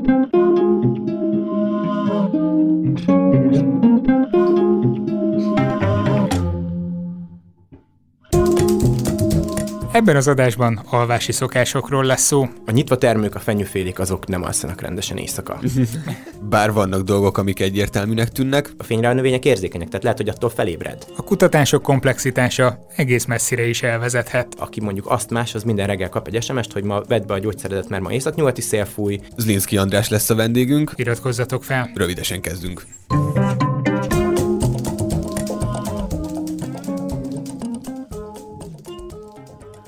thank you. Ebben az adásban alvási szokásokról lesz szó. A nyitva termők, a fenyőfélék azok nem alszanak rendesen éjszaka. Bár vannak dolgok, amik egyértelműnek tűnnek. A fényre a növények érzékenyek, tehát lehet, hogy attól felébred. A kutatások komplexitása egész messzire is elvezethet. Aki mondjuk azt más, az minden reggel kap egy sms hogy ma vedd be a gyógyszeredet, mert ma északnyugati szél fúj. Zlinszki András lesz a vendégünk. Iratkozzatok fel. Rövidesen kezdünk.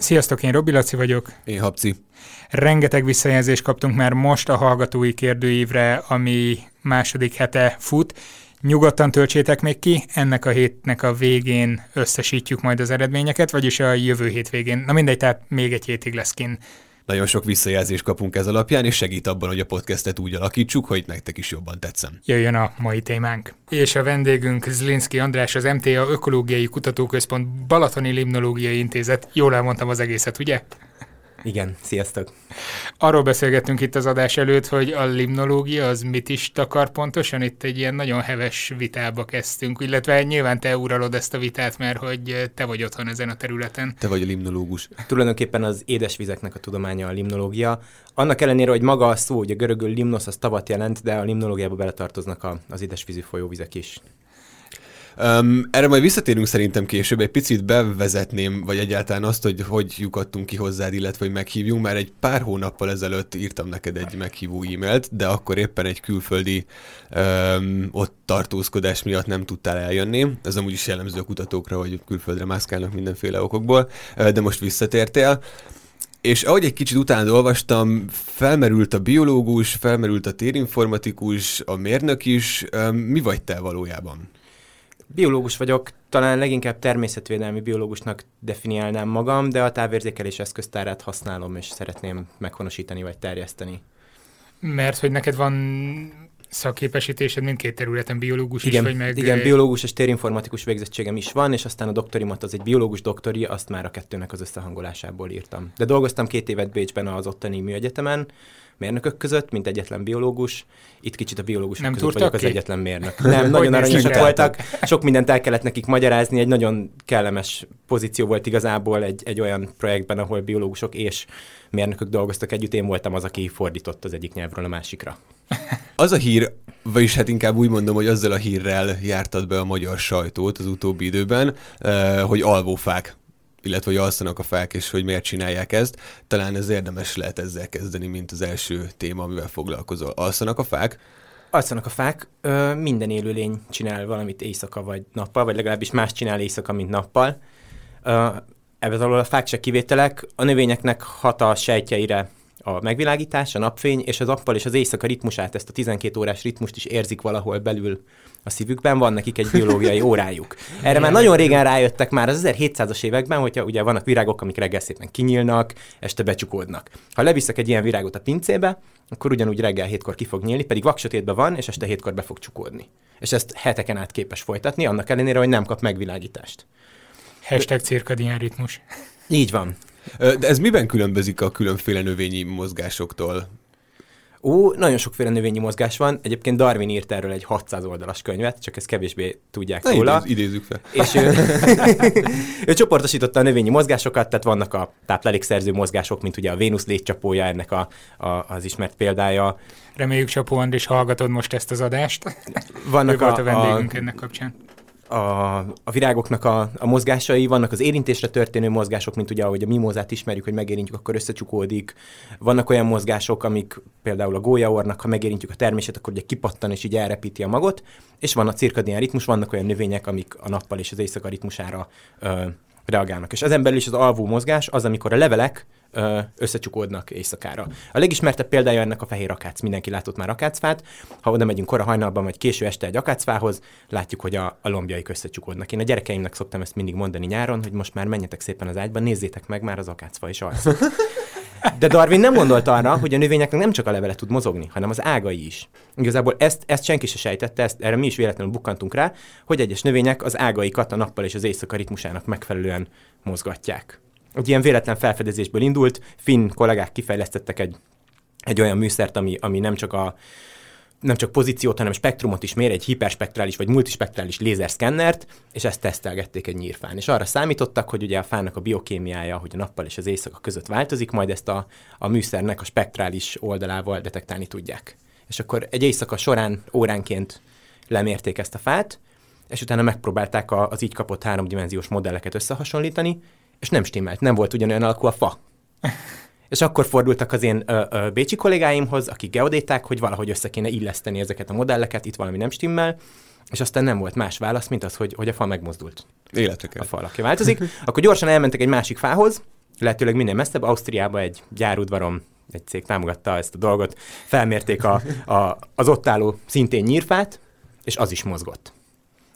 Sziasztok, én Robi Laci vagyok. Én Habci. Rengeteg visszajelzést kaptunk már most a hallgatói kérdőívre, ami második hete fut. Nyugodtan töltsétek még ki, ennek a hétnek a végén összesítjük majd az eredményeket, vagyis a jövő hét végén. Na mindegy, tehát még egy hétig lesz kin nagyon sok visszajelzést kapunk ez alapján, és segít abban, hogy a podcastet úgy alakítsuk, hogy nektek is jobban tetszem. Jöjjön a mai témánk. És a vendégünk Zlinski András, az MTA Ökológiai Kutatóközpont Balatoni Limnológiai Intézet. Jól elmondtam az egészet, ugye? Igen, sziasztok! Arról beszélgettünk itt az adás előtt, hogy a limnológia az mit is takar pontosan. Itt egy ilyen nagyon heves vitába kezdtünk, illetve nyilván te uralod ezt a vitát, mert hogy te vagy otthon ezen a területen. Te vagy a limnológus. Tulajdonképpen az édesvizeknek a tudománya a limnológia. Annak ellenére, hogy maga a szó, hogy a görögül limnos az tavat jelent, de a limnológiába beletartoznak a, az édesvízi folyóvizek is. Um, erre majd visszatérünk szerintem később, egy picit bevezetném, vagy egyáltalán azt, hogy hogy lyukadtunk ki hozzád, illetve hogy meghívjunk. Már egy pár hónappal ezelőtt írtam neked egy meghívó e-mailt, de akkor éppen egy külföldi um, ott tartózkodás miatt nem tudtál eljönni. Ez amúgy is jellemző a kutatókra, hogy külföldre mászkálnak mindenféle okokból, de most visszatértél. És ahogy egy kicsit utána olvastam, felmerült a biológus, felmerült a térinformatikus, a mérnök is. Mi vagy te valójában? Biológus vagyok, talán leginkább természetvédelmi biológusnak definiálnám magam, de a távérzékelés eszköztárát használom, és szeretném meghonosítani vagy terjeszteni. Mert hogy neked van szakképesítésed mindkét területen, biológus igen, is, vagy meg... Igen, biológus és térinformatikus végzettségem is van, és aztán a doktorimat az egy biológus doktori, azt már a kettőnek az összehangolásából írtam. De dolgoztam két évet Bécsben az ottani műegyetemen, mérnökök között, mint egyetlen biológus. Itt kicsit a biológusok nem között vagyok ki? az egyetlen mérnök. Nem, nagyon aranyosak voltak. Sok mindent el kellett nekik magyarázni. Egy nagyon kellemes pozíció volt igazából egy, egy olyan projektben, ahol biológusok és mérnökök dolgoztak együtt. Én voltam az, aki fordított az egyik nyelvről a másikra. Az a hír, vagyis hát inkább úgy mondom, hogy azzal a hírrel jártad be a magyar sajtót az utóbbi időben, eh, hogy alvófák illetve hogy alszanak a fák, és hogy miért csinálják ezt. Talán ez érdemes lehet ezzel kezdeni, mint az első téma, amivel foglalkozol. Alszanak a fák? Alszanak a fák. Ö, minden élőlény csinál valamit éjszaka vagy nappal, vagy legalábbis más csinál éjszaka, mint nappal. Ö, ebből alól a fák se kivételek. A növényeknek hat a sejtjeire a megvilágítás, a napfény, és az appal és az éjszaka ritmusát, ezt a 12 órás ritmust is érzik valahol belül a szívükben, van nekik egy biológiai órájuk. Erre már nagyon régen rájöttek már az 1700-as években, hogyha ugye vannak virágok, amik reggel szépen kinyílnak, este becsukódnak. Ha leviszek egy ilyen virágot a pincébe, akkor ugyanúgy reggel hétkor ki fog nyílni, pedig vaksötétben van, és este hétkor be fog csukódni. És ezt heteken át képes folytatni, annak ellenére, hogy nem kap megvilágítást. Hashtag cirkadián ritmus. Így van. De ez miben különbözik a különféle növényi mozgásoktól? Ó, nagyon sokféle növényi mozgás van. Egyébként Darwin írt erről egy 600 oldalas könyvet, csak ezt kevésbé tudják Na, róla. Idéz, idézzük fel. És ő, ő csoportosította a növényi mozgásokat, tehát vannak a táplálékszerző mozgások, mint ugye a Vénusz létcsapója, ennek a, a, az ismert példája. Reméljük, Csapó Andris, hallgatod most ezt az adást. Vannak ő volt a, a vendégünk a, ennek kapcsán a, a virágoknak a, a mozgásai, vannak az érintésre történő mozgások, mint ugye ahogy a mimózát ismerjük, hogy megérintjük, akkor összecsukódik. Vannak olyan mozgások, amik például a gólyaornak, ha megérintjük a termését, akkor ugye kipattan és így elrepíti a magot, és van a cirkadián ritmus, vannak olyan növények, amik a nappal és az éjszaka ritmusára ö, reagálnak. És ezen belül is az alvó mozgás az, amikor a levelek összecsukódnak éjszakára. A legismertebb példája ennek a fehér akác. Mindenki látott már akácfát. Ha oda megyünk kora hajnalban, vagy késő este egy akácfához, látjuk, hogy a, a lombjaik összecsukódnak. Én a gyerekeimnek szoktam ezt mindig mondani nyáron, hogy most már menjetek szépen az ágyba, nézzétek meg, már az akácfa is alszik. De Darwin nem gondolt arra, hogy a növényeknek nem csak a levele tud mozogni, hanem az ágai is. Igazából ezt, ezt senki se sejtette, ezt, erre mi is véletlenül bukkantunk rá, hogy egyes növények az ágaikat a nappal és az éjszaka ritmusának megfelelően mozgatják egy ilyen véletlen felfedezésből indult, finn kollégák kifejlesztettek egy egy olyan műszert, ami, ami nem csak a nem csak pozíciót, hanem spektrumot is mér, egy hiperspektrális vagy multispektrális lézerszkennert, és ezt tesztelgették egy nyírfán. És arra számítottak, hogy ugye a fának a biokémiája, hogy a nappal és az éjszaka között változik, majd ezt a, a műszernek a spektrális oldalával detektálni tudják. És akkor egy éjszaka során óránként lemérték ezt a fát, és utána megpróbálták a, az így kapott háromdimenziós modelleket összehasonlítani, és nem stimmelt, nem volt ugyanolyan alakú a fa. És akkor fordultak az én ö, ö, bécsi kollégáimhoz, akik geodéták, hogy valahogy össze kéne illeszteni ezeket a modelleket, itt valami nem stimmel, és aztán nem volt más válasz, mint az, hogy, hogy a fa megmozdult. Életeket. A fa alakja változik. Akkor gyorsan elmentek egy másik fához, lehetőleg minden messzebb, Ausztriába egy gyárudvaron egy cég támogatta ezt a dolgot, felmérték a, a, az ott álló szintén nyírfát, és az is mozgott.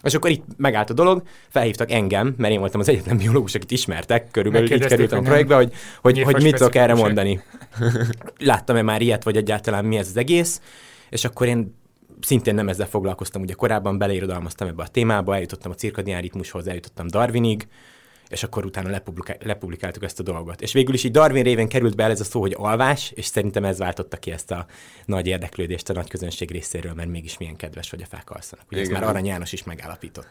És akkor itt megállt a dolog, felhívtak engem, mert én voltam az egyetlen biológus, akit ismertek, körülbelül így kerültem a projektbe, hogy, hogy, hogy mit tudok erre mondani. Láttam-e már ilyet, vagy egyáltalán mi ez az egész, és akkor én szintén nem ezzel foglalkoztam, ugye korábban beleirodalmaztam ebbe a témába, eljutottam a cirkadián ritmushoz, eljutottam Darwinig, és akkor utána lepublikál, lepublikáltuk ezt a dolgot. És végül is így Darwin révén került be ez a szó, hogy alvás, és szerintem ez váltotta ki ezt a nagy érdeklődést a nagy közönség részéről, mert mégis milyen kedves, hogy a fák alszanak. Ugye ez már Arany János is megállapított.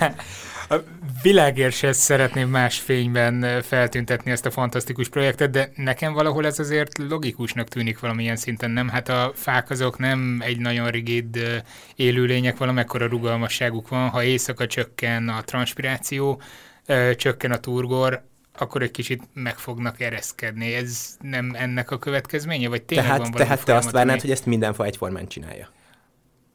a világért szeretném más fényben feltüntetni ezt a fantasztikus projektet, de nekem valahol ez azért logikusnak tűnik valamilyen szinten, nem? Hát a fák azok nem egy nagyon rigid élőlények, valamekkora rugalmasságuk van, ha éjszaka csökken a transpiráció, csökken a turgor, akkor egy kicsit meg fognak ereszkedni. Ez nem ennek a következménye? Vagy tényleg tehát, van tehát te azt várnád, hogy ezt minden fa egyformán csinálja?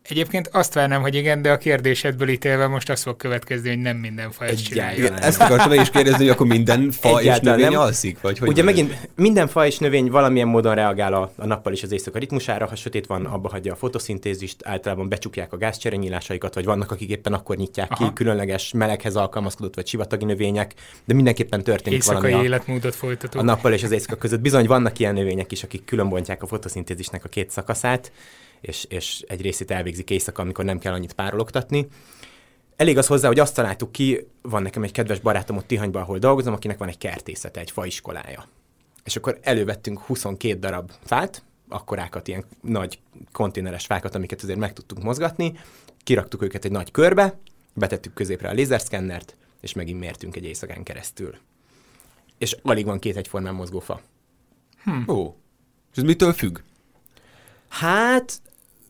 Egyébként azt várnám, hogy igen, de a kérdésedből ítélve most azt fog következni, hogy nem minden fa ezt csinálja. Igen, ezt akartam is kérdezni, hogy akkor minden fa Egyáltalán és növény nem. alszik? Vagy hogy Ugye megint minden fa és növény valamilyen módon reagál a, a nappal és az éjszaka ritmusára, ha sötét van, abba hagyja a fotoszintézist, általában becsukják a gázcserenyílásaikat, vagy vannak, akik éppen akkor nyitják Aha. ki, különleges meleghez alkalmazkodott vagy sivatagi növények, de mindenképpen történik Éjszakai valami életmódot folytató. A nappal és az éjszaka között. Bizony vannak ilyen növények is, akik különbontják a fotoszintézisnek a két szakaszát, és, és egy részét elvégzik éjszaka, amikor nem kell annyit párologtatni. Elég az hozzá, hogy azt találtuk ki, van nekem egy kedves barátom ott Tihanyban, ahol dolgozom, akinek van egy kertészete, egy faiskolája. És akkor elővettünk 22 darab fát, akkorákat, ilyen nagy konténeres fákat, amiket azért meg tudtunk mozgatni, kiraktuk őket egy nagy körbe, betettük középre a lézerszkennert, és megint mértünk egy éjszakán keresztül. És alig van két egyformán mozgó fa. Hm. Ó. És ez mitől függ? Hát,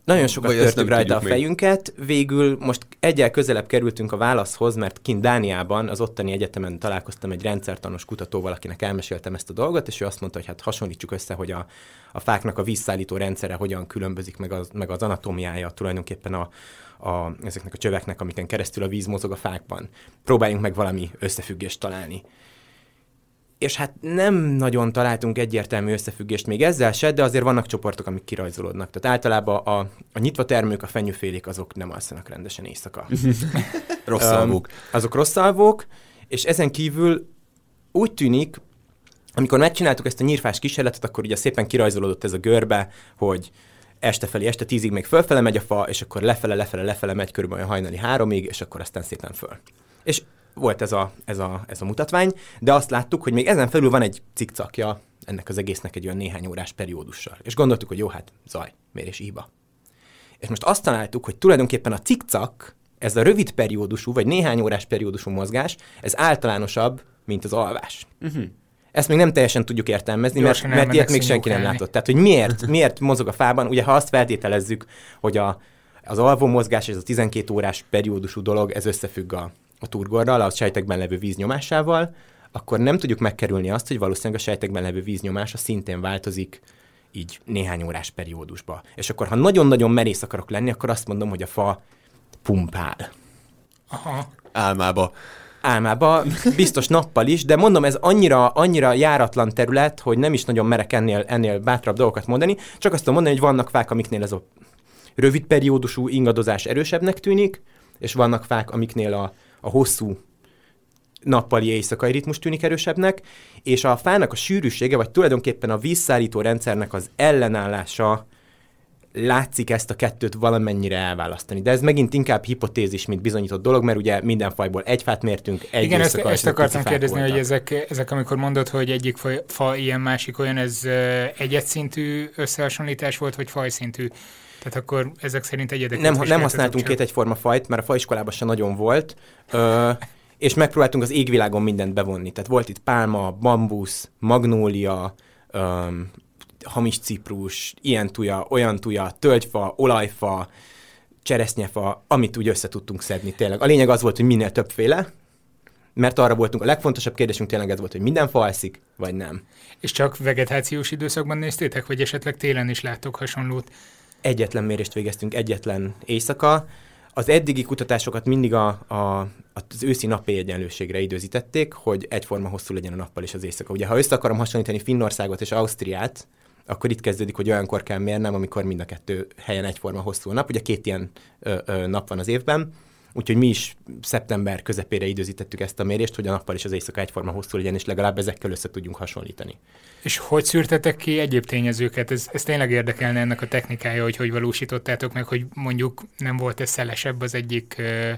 nagyon sokat törtük rajta a fejünket, még. végül most egyel közelebb kerültünk a válaszhoz, mert kint Dániában, az ottani egyetemen találkoztam egy rendszertanos kutatóval, akinek elmeséltem ezt a dolgot, és ő azt mondta, hogy hát hasonlítsuk össze, hogy a, a fáknak a vízszállító rendszere hogyan különbözik, meg az, meg az anatómiája tulajdonképpen a, a, ezeknek a csöveknek, amiken keresztül a víz mozog a fákban. Próbáljunk meg valami összefüggést találni és hát nem nagyon találtunk egyértelmű összefüggést még ezzel se, de azért vannak csoportok, amik kirajzolódnak. Tehát általában a, a nyitva termők, a fenyőfélék, azok nem alszanak rendesen éjszaka. rossz alvók. Um, azok rossz alvók, és ezen kívül úgy tűnik, amikor megcsináltuk ezt a nyírfás kísérletet, akkor ugye szépen kirajzolódott ez a görbe, hogy este felé, este tízig még fölfele megy a fa, és akkor lefele, lefele, lefele megy körülbelül hajnali háromig, és akkor aztán szépen föl. És volt ez a, ez, a, ez a mutatvány, de azt láttuk, hogy még ezen felül van egy cikcakja ennek az egésznek egy olyan néhány órás periódussal. És gondoltuk, hogy jó, hát zaj, mérés hiba. És most azt találtuk, hogy tulajdonképpen a cikcak, ez a rövid periódusú, vagy néhány órás periódusú mozgás, ez általánosabb, mint az alvás. Uh-huh. Ezt még nem teljesen tudjuk értelmezni, mert, mert ilyet még senki nem látott. Tehát, hogy miért, miért mozog a fában, ugye ha azt feltételezzük, hogy a, az alvó mozgás, ez a 12 órás periódusú dolog, ez összefügg a, a turgorral, a sejtekben levő víznyomásával, akkor nem tudjuk megkerülni azt, hogy valószínűleg a sejtekben levő víznyomása szintén változik így néhány órás periódusba. És akkor, ha nagyon-nagyon merész akarok lenni, akkor azt mondom, hogy a fa pumpál. Aha. Álmába. Álmába, biztos nappal is, de mondom, ez annyira, annyira járatlan terület, hogy nem is nagyon merek ennél, ennél bátrabb dolgokat mondani, csak azt tudom mondani, hogy vannak fák, amiknél ez a rövid periódusú ingadozás erősebbnek tűnik, és vannak fák, amiknél a, a hosszú nappali éjszakai ritmus tűnik erősebbnek, és a fának a sűrűsége, vagy tulajdonképpen a vízszállító rendszernek az ellenállása látszik ezt a kettőt valamennyire elválasztani. De ez megint inkább hipotézis, mint bizonyított dolog, mert ugye minden fajból egy fát mértünk, egy Igen, ezt, ezt akartam kérdezni, hogy voltak. ezek, ezek, amikor mondod, hogy egyik fa, fa ilyen, másik olyan, ez ö, egyedszintű összehasonlítás volt, vagy fajszintű? Tehát akkor ezek szerint egyedeket Nem, nem használtunk két egyforma fajt, mert a faiskolában se nagyon volt, ö, és megpróbáltunk az égvilágon mindent bevonni. Tehát volt itt pálma, bambusz, magnólia, ö, hamis ciprus, ilyen tuja, olyan tuja, tölgyfa, olajfa, cseresznyefa, amit úgy össze tudtunk szedni tényleg. A lényeg az volt, hogy minél többféle, mert arra voltunk, a legfontosabb kérdésünk tényleg ez volt, hogy minden fa alszik, vagy nem. És csak vegetációs időszakban néztétek, vagy esetleg télen is láttok hasonlót? Egyetlen mérést végeztünk, egyetlen éjszaka. Az eddigi kutatásokat mindig a, a, az őszi napi egyenlőségre időzítették, hogy egyforma hosszú legyen a nappal és az éjszaka. Ugye, ha össze akarom hasonlítani Finnországot és Ausztriát, akkor itt kezdődik, hogy olyankor kell mérnem, amikor mind a kettő helyen egyforma hosszú a nap. Ugye két ilyen ö, ö, nap van az évben, úgyhogy mi is szeptember közepére időzítettük ezt a mérést, hogy a nappal és az éjszaka egyforma hosszú legyen, és legalább ezekkel össze tudjunk hasonlítani. És hogy szűrtetek ki egyéb tényezőket? Ez, ez tényleg érdekelne ennek a technikája, hogy hogy valósítottátok meg, hogy mondjuk nem volt ez szelesebb az egyik ö,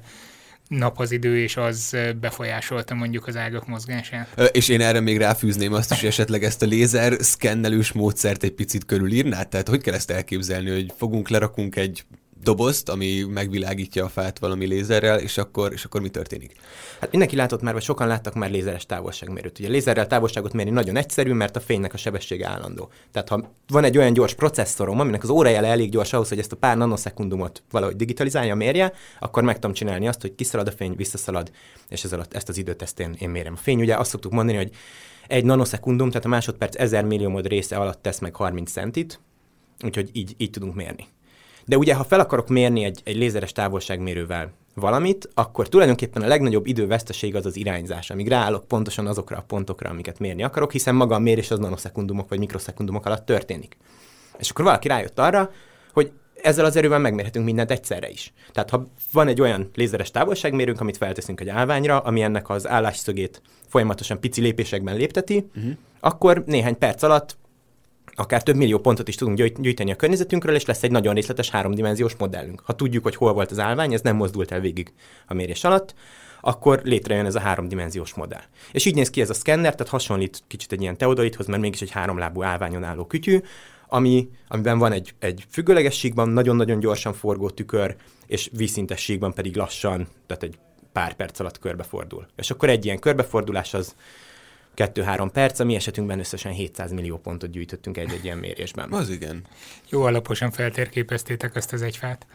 nap az idő, és az befolyásolta mondjuk az ágak mozgását. Ö, És én erre még ráfűzném azt is, hogy esetleg ezt a lézer szkennelős módszert egy picit körülírnád? Tehát hogy kell ezt elképzelni, hogy fogunk, lerakunk egy dobozt, ami megvilágítja a fát valami lézerrel, és akkor, és akkor mi történik? Hát mindenki látott már, vagy sokan láttak már lézeres távolságmérőt. Ugye lézerrel távolságot mérni nagyon egyszerű, mert a fénynek a sebessége állandó. Tehát ha van egy olyan gyors processzorom, aminek az órajele elég gyors ahhoz, hogy ezt a pár nanoszekundumot valahogy digitalizálja, mérje, akkor meg tudom csinálni azt, hogy kiszalad a fény, visszaszalad, és ez alatt ezt az időt ezt én, én mérem. A fény ugye azt szoktuk mondani, hogy egy nanoszekundum, tehát a másodperc 1000 milliómod része alatt tesz meg 30 centit, úgyhogy így, így tudunk mérni. De ugye, ha fel akarok mérni egy, egy lézeres távolságmérővel valamit, akkor tulajdonképpen a legnagyobb időveszteség az az irányzás, amíg ráállok pontosan azokra a pontokra, amiket mérni akarok, hiszen maga a mérés az nanoszekundumok vagy mikroszekundumok alatt történik. És akkor valaki rájött arra, hogy ezzel az erővel megmérhetünk mindent egyszerre is. Tehát ha van egy olyan lézeres távolságmérőnk, amit felteszünk egy állványra, ami ennek az állásszögét folyamatosan pici lépésekben lépteti, uh-huh. akkor néhány perc alatt akár több millió pontot is tudunk gyűjt- gyűjteni a környezetünkről, és lesz egy nagyon részletes háromdimenziós modellünk. Ha tudjuk, hogy hol volt az állvány, ez nem mozdult el végig a mérés alatt, akkor létrejön ez a háromdimenziós modell. És így néz ki ez a szkenner, tehát hasonlít kicsit egy ilyen teodolithoz, mert mégis egy háromlábú állványon álló kütyű, ami, amiben van egy, egy függőleges síkban nagyon-nagyon gyorsan forgó tükör, és vízszintes síkban pedig lassan, tehát egy pár perc alatt körbefordul. És akkor egy ilyen körbefordulás az 2-3 perc, a mi esetünkben összesen 700 millió pontot gyűjtöttünk egy-egy ilyen mérésben. Az igen. Jó alaposan feltérképeztétek azt az egy fát.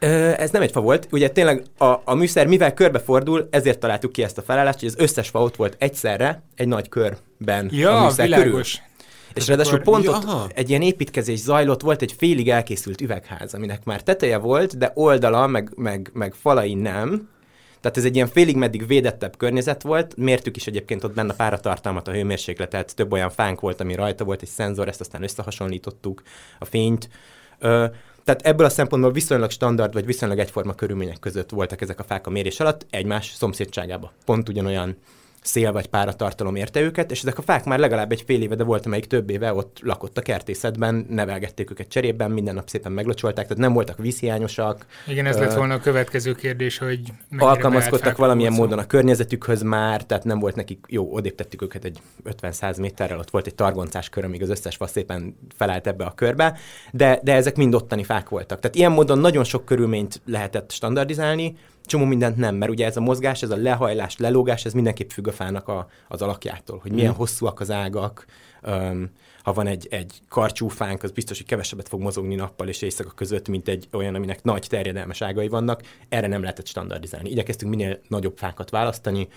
Ö, ez nem egy fa volt, ugye tényleg a, a műszer mivel körbefordul, ezért találtuk ki ezt a felállást, hogy az összes fa ott volt egyszerre, egy nagy körben a Ja, műszer világos. körül. És ráadásul akkor- pont Ja, ott aha. egy ilyen építkezés zajlott, volt egy félig elkészült üvegház, aminek már teteje volt, de oldala, meg, meg, meg falai nem. Tehát ez egy ilyen félig meddig védettebb környezet volt. Mértük is egyébként ott benne a páratartalmat, a hőmérsékletet, több olyan fánk volt, ami rajta volt, egy szenzor, ezt aztán összehasonlítottuk, a fényt. Ö, tehát ebből a szempontból viszonylag standard, vagy viszonylag egyforma körülmények között voltak ezek a fák a mérés alatt, egymás szomszédságában. Pont ugyanolyan szél vagy páratartalom érte őket, és ezek a fák már legalább egy fél éve, de volt, amelyik több éve ott lakott a kertészetben, nevelgették őket cserében, minden nap szépen meglocsolták, tehát nem voltak vízhiányosak, Igen, ez Ö, lett volna a következő kérdés, hogy alkalmazkodtak valamilyen volt szó. módon a környezetükhöz már, tehát nem volt nekik, jó, odébb tettük őket egy 50-100 méterrel, ott volt egy targoncás kör, amíg az összes fa szépen felállt ebbe a körbe, de, de ezek mind ottani fák voltak. Tehát ilyen módon nagyon sok körülményt lehetett standardizálni, csomó mindent nem, mert ugye ez a mozgás, ez a lehajlás, lelógás, ez mindenképp függ a fának a, az alakjától, hogy milyen Mm. hosszúak az ágak, um, ha van egy, egy karcsúfánk, az biztos, hogy kevesebbet fog mozogni nappal és éjszaka között, mint egy olyan, aminek nagy terjedelmes ágai vannak. Erre nem lehetett standardizálni. Igyekeztünk minél nagyobb fákat választani,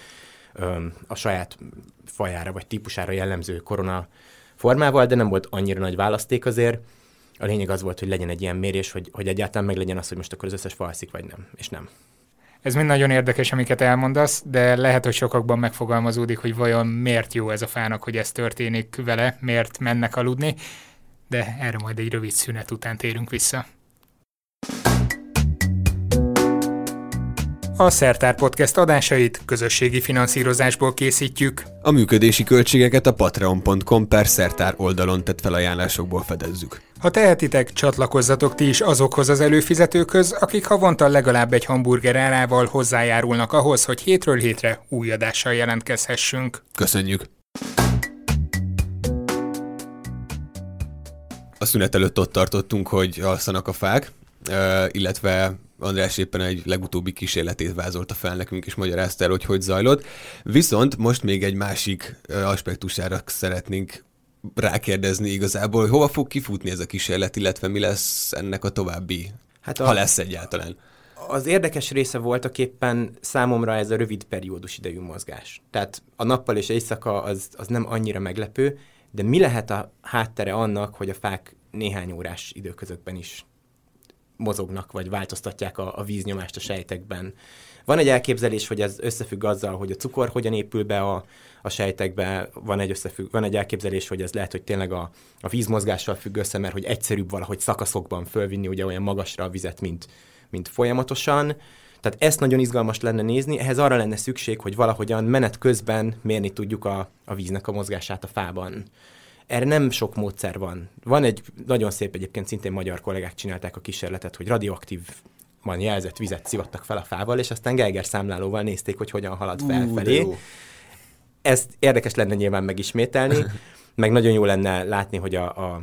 öm, a saját fajára vagy típusára jellemző korona formával, de nem volt annyira nagy választék azért. A lényeg az volt, hogy legyen egy ilyen mérés, hogy, hogy egyáltalán meg legyen az, hogy most akkor az összes fa alszik, vagy nem, és nem. Ez mind nagyon érdekes, amiket elmondasz, de lehet, hogy sokakban megfogalmazódik, hogy vajon miért jó ez a fának, hogy ez történik vele, miért mennek aludni, de erre majd egy rövid szünet után térünk vissza. A Szertár Podcast adásait közösségi finanszírozásból készítjük. A működési költségeket a patreon.com per szertár oldalon tett felajánlásokból fedezzük. Ha tehetitek, csatlakozzatok ti is azokhoz az előfizetőkhöz, akik havonta legalább egy hamburger árával hozzájárulnak ahhoz, hogy hétről hétre új adással jelentkezhessünk. Köszönjük! A szünet előtt ott tartottunk, hogy alszanak a fák, illetve András éppen egy legutóbbi kísérletét vázolta fel nekünk, és magyarázta el, hogy hogy zajlott. Viszont most még egy másik aspektusára szeretnénk rákérdezni igazából, hogy hova fog kifutni ez a kísérlet, illetve mi lesz ennek a további, hát a, ha lesz egyáltalán. Az érdekes része voltak éppen számomra ez a rövid periódus idejű mozgás. Tehát a nappal és éjszaka az, az nem annyira meglepő, de mi lehet a háttere annak, hogy a fák néhány órás időközökben is mozognak, vagy változtatják a, a víznyomást a sejtekben. Van egy elképzelés, hogy ez összefügg azzal, hogy a cukor hogyan épül be a, a sejtekbe, van egy, összefügg, van egy elképzelés, hogy ez lehet, hogy tényleg a, a vízmozgással függ össze, mert hogy egyszerűbb valahogy szakaszokban fölvinni ugye olyan magasra a vizet, mint, mint folyamatosan. Tehát ezt nagyon izgalmas lenne nézni, ehhez arra lenne szükség, hogy valahogyan menet közben mérni tudjuk a, a víznek a mozgását a fában. Erre nem sok módszer van. Van egy nagyon szép egyébként szintén magyar kollégák csinálták a kísérletet, hogy radioaktív van jelzett vizet szivattak fel a fával, és aztán Geiger számlálóval nézték, hogy hogyan halad felfelé. Uh, Ezt érdekes lenne nyilván megismételni, meg nagyon jó lenne látni, hogy a, a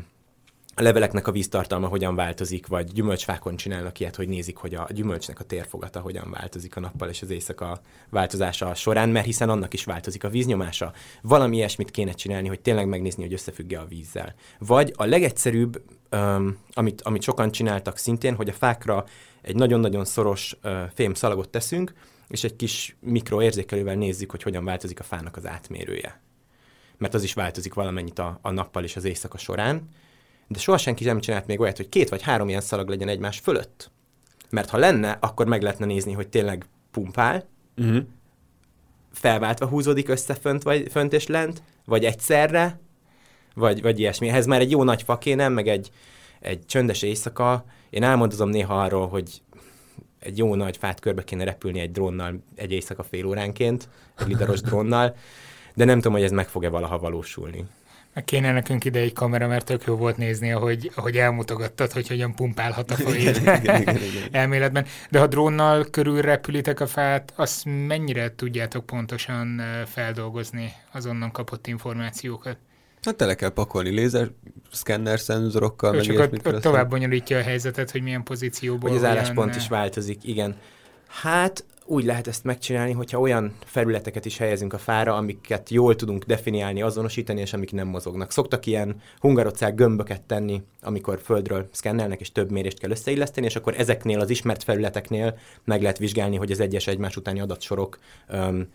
a leveleknek a víztartalma hogyan változik, vagy gyümölcsfákon csinálnak ilyet, hogy nézik, hogy a gyümölcsnek a térfogata hogyan változik a nappal és az éjszaka változása során, mert hiszen annak is változik a víznyomása. Valami ilyesmit kéne csinálni, hogy tényleg megnézni, hogy összefügg-e a vízzel. Vagy a legegyszerűbb, um, amit, amit sokan csináltak szintén, hogy a fákra egy nagyon-nagyon szoros uh, fém szalagot teszünk, és egy kis mikroérzékelővel nézzük, hogy hogyan változik a fának az átmérője. Mert az is változik valamennyit a, a nappal és az éjszaka során de soha senki nem csinált még olyat, hogy két vagy három ilyen szalag legyen egymás fölött. Mert ha lenne, akkor meg lehetne nézni, hogy tényleg pumpál, uh-huh. felváltva húzódik össze fönt, vagy, fönt és lent, vagy egyszerre, vagy, vagy ilyesmi. Ehhez már egy jó nagy fa kéne, meg egy, egy csöndes éjszaka. Én elmondozom néha arról, hogy egy jó nagy fát körbe kéne repülni egy drónnal egy éjszaka fél óránként, egy lidaros drónnal, de nem tudom, hogy ez meg fog-e valaha valósulni. Meg kéne nekünk ide egy kamera, mert tök jó volt nézni, ahogy, ahogy elmutogattad, hogy hogyan pumpálhat a folyét elméletben. De ha drónnal körül repülitek a fát, azt mennyire tudjátok pontosan feldolgozni az onnan kapott információkat? Hát tele kell pakolni lézer, szkenner szenzorokkal, meg csak ott, ott tovább bonyolítja a helyzetet, hogy milyen pozícióból. Hogy az álláspont is változik, igen. Hát úgy lehet ezt megcsinálni, hogyha olyan felületeket is helyezünk a fára, amiket jól tudunk definiálni, azonosítani, és amik nem mozognak. Szoktak ilyen hungarocák gömböket tenni, amikor földről szkennelnek, és több mérést kell összeilleszteni, és akkor ezeknél az ismert felületeknél meg lehet vizsgálni, hogy az egyes egymás utáni adatsorok um,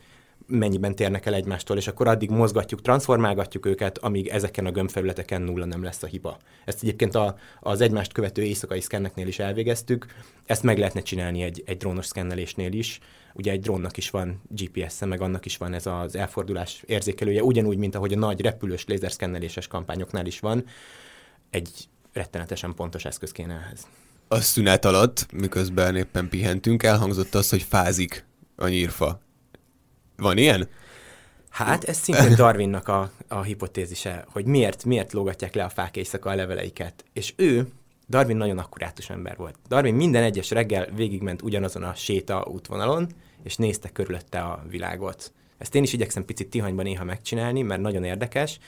mennyiben térnek el egymástól, és akkor addig mozgatjuk, transformálgatjuk őket, amíg ezeken a gömbfelületeken nulla nem lesz a hiba. Ezt egyébként a, az egymást követő éjszakai szkenneknél is elvégeztük, ezt meg lehetne csinálni egy, egy drónos szkennelésnél is. Ugye egy drónnak is van GPS-e, meg annak is van ez az elfordulás érzékelője, ugyanúgy, mint ahogy a nagy repülős lézerszkenneléses kampányoknál is van. Egy rettenetesen pontos eszköz kéne ehhez. A szünet alatt, miközben éppen pihentünk, elhangzott az, hogy fázik a nyírfa. Van ilyen? Hát ez szintén Darwinnak a, a hipotézise, hogy miért, miért lógatják le a fák éjszaka a leveleiket. És ő, Darwin nagyon akkurátus ember volt. Darwin minden egyes reggel végigment ugyanazon a séta útvonalon, és nézte körülötte a világot. Ezt én is igyekszem picit tihanyban néha megcsinálni, mert nagyon érdekes,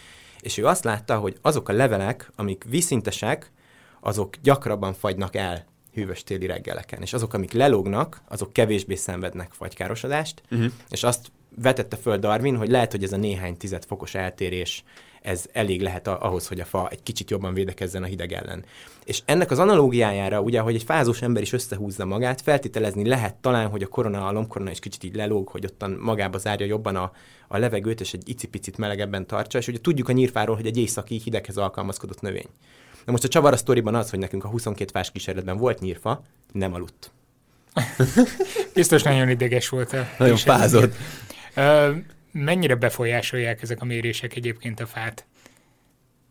és ő azt látta, hogy azok a levelek, amik viszintesek, azok gyakrabban fagynak el hűvös téli reggeleken, és azok, amik lelógnak, azok kevésbé szenvednek fagykárosodást, uh-huh. és azt vetette föl Darwin, hogy lehet, hogy ez a néhány tized fokos eltérés ez elég lehet ahhoz, hogy a fa egy kicsit jobban védekezzen a hideg ellen. És ennek az analógiájára, ugye, hogy egy fázós ember is összehúzza magát, feltételezni lehet talán, hogy a korona, a lombkorona is kicsit így lelóg, hogy ottan magába zárja jobban a, a levegőt, és egy icipicit melegebben tartsa, és ugye tudjuk a nyírfáról, hogy egy északi hideghez alkalmazkodott növény. Na most a csavar a sztoriban az, hogy nekünk a 22 fás kísérletben volt nyírfa, nem aludt. Biztos nagyon ideges volt. Nagyon fázott. Mennyire befolyásolják ezek a mérések egyébként a fát?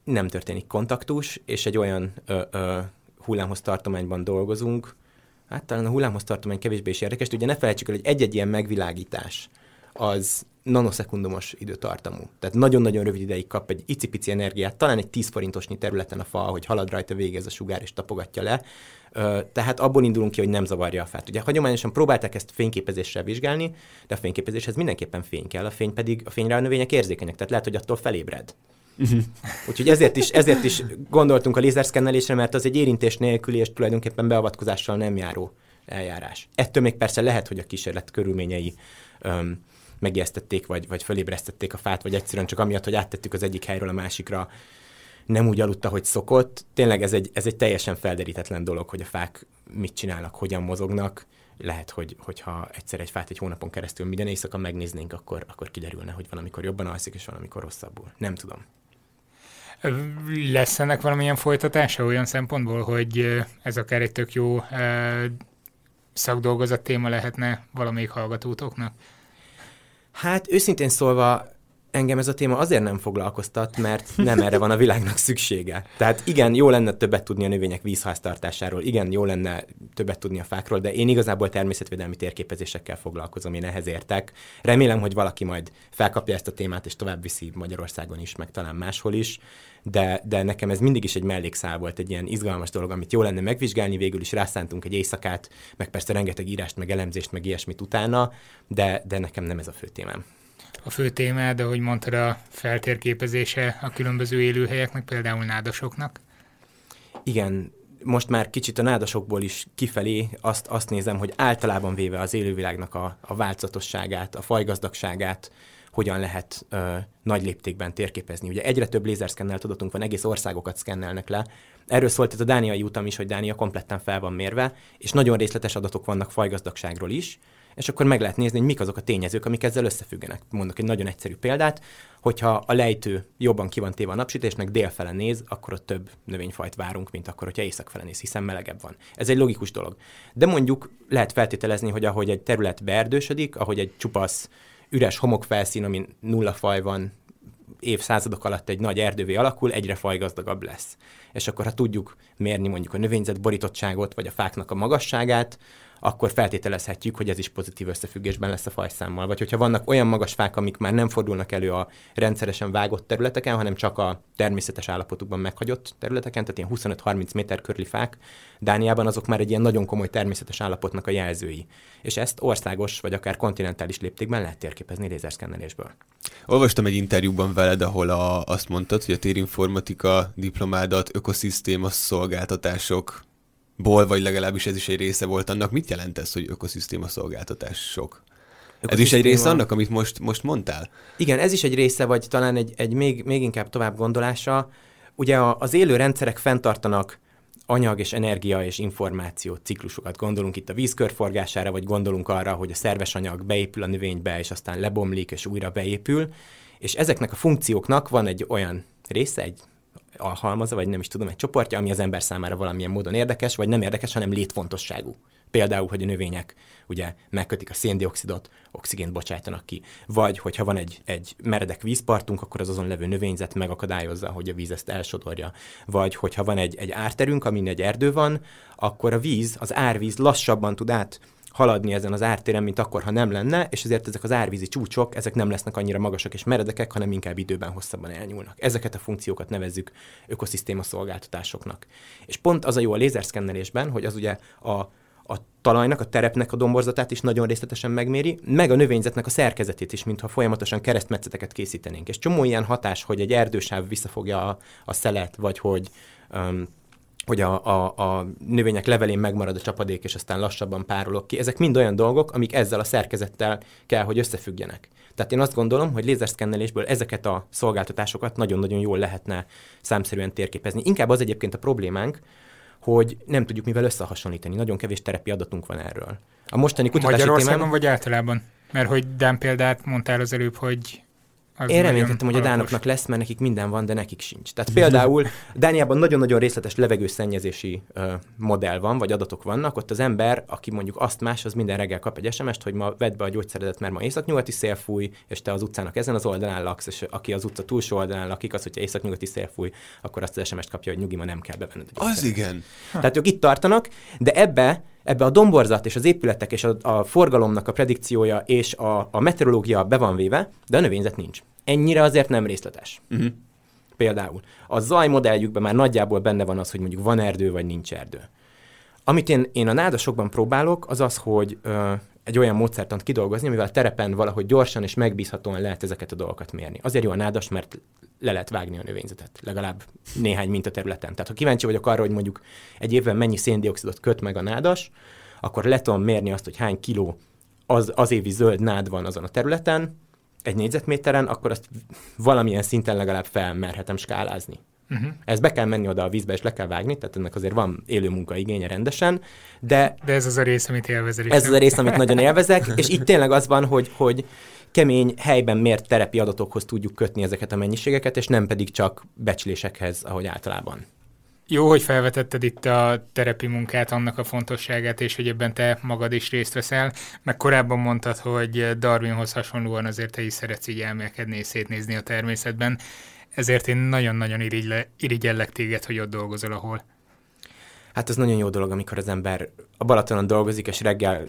Nem történik kontaktus, és egy olyan ö, ö, hullámhoz tartományban dolgozunk, hát talán a hullámhoz tartomány kevésbé is érdekes, ugye ne felejtsük el, hogy egy-egy ilyen megvilágítás az nanoszekundumos időtartamú. Tehát nagyon-nagyon rövid ideig kap egy icipici energiát, talán egy 10 forintosnyi területen a fa, hogy halad rajta végez a sugár és tapogatja le. Tehát abból indulunk ki, hogy nem zavarja a fát. Ugye hagyományosan próbálták ezt fényképezéssel vizsgálni, de a fényképezéshez mindenképpen fény kell, a fény pedig a fényre a növények érzékenyek, tehát lehet, hogy attól felébred. Uh-huh. Úgyhogy ezért is, ezért is gondoltunk a lézerszkennelésre, mert az egy érintés nélküli és tulajdonképpen beavatkozással nem járó eljárás. Ettől még persze lehet, hogy a kísérlet körülményei öm, megijesztették, vagy, vagy fölébresztették a fát, vagy egyszerűen csak amiatt, hogy áttettük az egyik helyről a másikra, nem úgy aludta, hogy szokott. Tényleg ez egy, ez egy teljesen felderítetlen dolog, hogy a fák mit csinálnak, hogyan mozognak. Lehet, hogy, hogyha egyszer egy fát egy hónapon keresztül minden éjszaka megnéznénk, akkor, akkor kiderülne, hogy van, amikor jobban alszik, és van, amikor rosszabbul. Nem tudom. Lesz ennek valamilyen folytatása olyan szempontból, hogy ez akár egy tök jó szakdolgozat téma lehetne valamelyik hallgatótoknak? Hát őszintén szólva engem ez a téma azért nem foglalkoztat, mert nem erre van a világnak szüksége. Tehát igen, jó lenne többet tudni a növények vízháztartásáról, igen, jó lenne többet tudni a fákról, de én igazából természetvédelmi térképezésekkel foglalkozom, én ehhez értek. Remélem, hogy valaki majd felkapja ezt a témát, és tovább viszi Magyarországon is, meg talán máshol is, de, de nekem ez mindig is egy mellékszál volt, egy ilyen izgalmas dolog, amit jó lenne megvizsgálni, végül is rászántunk egy éjszakát, meg persze rengeteg írást, meg elemzést, meg ilyesmit utána, de, de nekem nem ez a fő témám a fő témád, ahogy mondtad, a feltérképezése a különböző élőhelyeknek, például nádasoknak? Igen, most már kicsit a nádasokból is kifelé azt, azt nézem, hogy általában véve az élővilágnak a, a változatosságát, a fajgazdagságát, hogyan lehet ö, nagy léptékben térképezni. Ugye egyre több lézerszkennelt adatunk van, egész országokat szkennelnek le. Erről szólt ez a dániai utam is, hogy Dánia kompletten fel van mérve, és nagyon részletes adatok vannak fajgazdagságról is, és akkor meg lehet nézni, hogy mik azok a tényezők, amik ezzel összefüggenek. Mondok egy nagyon egyszerű példát, hogyha a lejtő jobban ki van téve a napsütésnek, délfele néz, akkor ott több növényfajt várunk, mint akkor, hogyha északfele néz, hiszen melegebb van. Ez egy logikus dolog. De mondjuk lehet feltételezni, hogy ahogy egy terület beerdősödik, ahogy egy csupasz üres homokfelszín, amin nulla faj van, évszázadok alatt egy nagy erdővé alakul, egyre fajgazdagabb lesz. És akkor, ha tudjuk mérni mondjuk a növényzet borítottságot, vagy a fáknak a magasságát, akkor feltételezhetjük, hogy ez is pozitív összefüggésben lesz a fajszámmal. Vagy hogyha vannak olyan magas fák, amik már nem fordulnak elő a rendszeresen vágott területeken, hanem csak a természetes állapotukban meghagyott területeken, tehát ilyen 25-30 méter körüli fák, Dániában azok már egy ilyen nagyon komoly természetes állapotnak a jelzői. És ezt országos vagy akár kontinentális léptékben lehet térképezni lézerszkennelésből. Olvastam egy interjúban veled, ahol a, azt mondtad, hogy a térinformatika diplomádat ökoszisztéma szolgáltatások ból, vagy legalábbis ez is egy része volt annak. Mit jelent ez, hogy ökoszisztéma szolgáltatások? Ez is egy része annak, amit most, most mondtál? Igen, ez is egy része, vagy talán egy, egy még, még inkább tovább gondolása. Ugye az élő rendszerek fenntartanak anyag és energia és információ ciklusokat. Gondolunk itt a vízkörforgására, vagy gondolunk arra, hogy a szerves anyag beépül a növénybe, és aztán lebomlik, és újra beépül. És ezeknek a funkcióknak van egy olyan része, egy alhalmaza, vagy nem is tudom, egy csoportja, ami az ember számára valamilyen módon érdekes, vagy nem érdekes, hanem létfontosságú. Például, hogy a növények ugye megkötik a széndiokszidot, oxigént bocsájtanak ki. Vagy, hogyha van egy, egy meredek vízpartunk, akkor az azon levő növényzet megakadályozza, hogy a víz ezt elsodorja. Vagy, hogyha van egy, egy árterünk, amin egy erdő van, akkor a víz, az árvíz lassabban tud át haladni ezen az ártéren, mint akkor, ha nem lenne, és ezért ezek az árvízi csúcsok, ezek nem lesznek annyira magasak és meredekek, hanem inkább időben hosszabban elnyúlnak. Ezeket a funkciókat nevezzük ökoszisztéma szolgáltatásoknak. És pont az a jó a lézerszkennelésben, hogy az ugye a, a talajnak, a terepnek a domborzatát is nagyon részletesen megméri, meg a növényzetnek a szerkezetét is, mintha folyamatosan keresztmetszeteket készítenénk. És csomó ilyen hatás, hogy egy erdősáv visszafogja a, a szelet, vagy hogy um, hogy a, a, a növények levelén megmarad a csapadék, és aztán lassabban párolog ki. Ezek mind olyan dolgok, amik ezzel a szerkezettel kell, hogy összefüggjenek. Tehát én azt gondolom, hogy lézerszkennelésből ezeket a szolgáltatásokat nagyon-nagyon jól lehetne számszerűen térképezni. Inkább az egyébként a problémánk, hogy nem tudjuk mivel összehasonlítani. Nagyon kevés terepi adatunk van erről. A mostani kutatási Magyarországon témám... vagy általában? Mert hogy Dán példát mondtál az előbb, hogy az Én remélkedtem, hogy a dánoknak lesz, mert nekik minden van, de nekik sincs. Tehát például Dániában nagyon-nagyon részletes levegőszennyezési modell van, vagy adatok vannak, ott az ember, aki mondjuk azt más, az minden reggel kap egy SMS-t, hogy ma vedd be a gyógyszeredet, mert ma északnyugati szél fúj, és te az utcának ezen az oldalán laksz, és aki az utca túlsó oldalán lakik, az, hogyha északnyugati szél fúj, akkor azt az SMS-t kapja, hogy nyugi, ma nem kell bevenned. Az igen. Tehát ők itt tartanak, de ebbe ebbe a domborzat és az épületek és a, a forgalomnak a predikciója és a, a meteorológia be van véve, de a növényzet nincs. Ennyire azért nem részletes. Uh-huh. Például. A zaj modelljükben már nagyjából benne van az, hogy mondjuk van erdő, vagy nincs erdő. Amit én, én a nádasokban próbálok, az az, hogy ö, egy olyan módszertant kidolgozni, amivel terepen valahogy gyorsan és megbízhatóan lehet ezeket a dolgokat mérni. Azért jó a nádas, mert le lehet vágni a növényzetet, legalább néhány mintaterületen. Tehát ha kíváncsi vagyok arra, hogy mondjuk egy évben mennyi széndiokszidot köt meg a nádas, akkor le tudom mérni azt, hogy hány kiló az, az évi zöld nád van azon a területen, egy négyzetméteren, akkor azt valamilyen szinten legalább felmerhetem skálázni. Uh-huh. Ez be kell menni oda a vízbe, és le kell vágni, tehát ennek azért van élő munka igénye rendesen, de... De ez az a rész, amit élvezel. Ez az a rész, amit nagyon élvezek, és itt tényleg az van, hogy, hogy kemény, helyben mért terepi adatokhoz tudjuk kötni ezeket a mennyiségeket, és nem pedig csak becslésekhez, ahogy általában. Jó, hogy felvetetted itt a terepi munkát, annak a fontosságát, és hogy ebben te magad is részt veszel, meg korábban mondtad, hogy Darwinhoz hasonlóan azért te is szeretsz így elmélkedni és szétnézni a természetben, ezért én nagyon-nagyon irigyellek téged, hogy ott dolgozol, ahol. Hát ez nagyon jó dolog, amikor az ember a Balatonon dolgozik, és reggel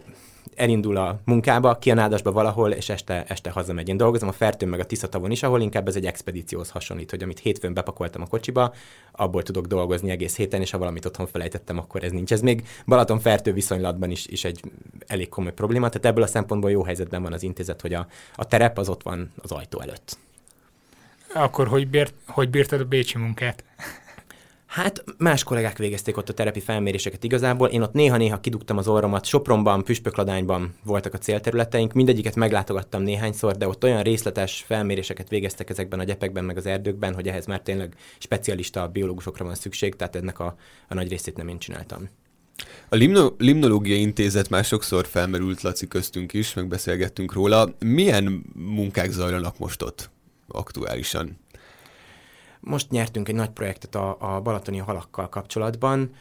elindul a munkába, ki a nádasba valahol, és este, este hazamegy. Én dolgozom a Fertőn meg a Tiszatavon is, ahol inkább ez egy expedícióhoz hasonlít, hogy amit hétfőn bepakoltam a kocsiba, abból tudok dolgozni egész héten, és ha valamit otthon felejtettem, akkor ez nincs. Ez még Balaton Fertő viszonylatban is, is egy elég komoly probléma, tehát ebből a szempontból jó helyzetben van az intézet, hogy a, a terep az ott van az ajtó előtt. Akkor hogy, bírt, hogy bírtad a bécsi munkát? Hát más kollégák végezték ott a terepi felméréseket igazából. Én ott néha-néha kidugtam az orromat. Sopronban, Püspökladányban voltak a célterületeink. Mindegyiket meglátogattam néhányszor, de ott olyan részletes felméréseket végeztek ezekben a gyepekben, meg az erdőkben, hogy ehhez már tényleg specialista biológusokra van szükség, tehát ennek a, a nagy részét nem én csináltam. A Limno- Limnológiai Intézet már sokszor felmerült Laci köztünk is, megbeszélgettünk róla. Milyen munkák zajlanak most ott aktuálisan? Most nyertünk egy nagy projektet a, a balatoni halakkal kapcsolatban.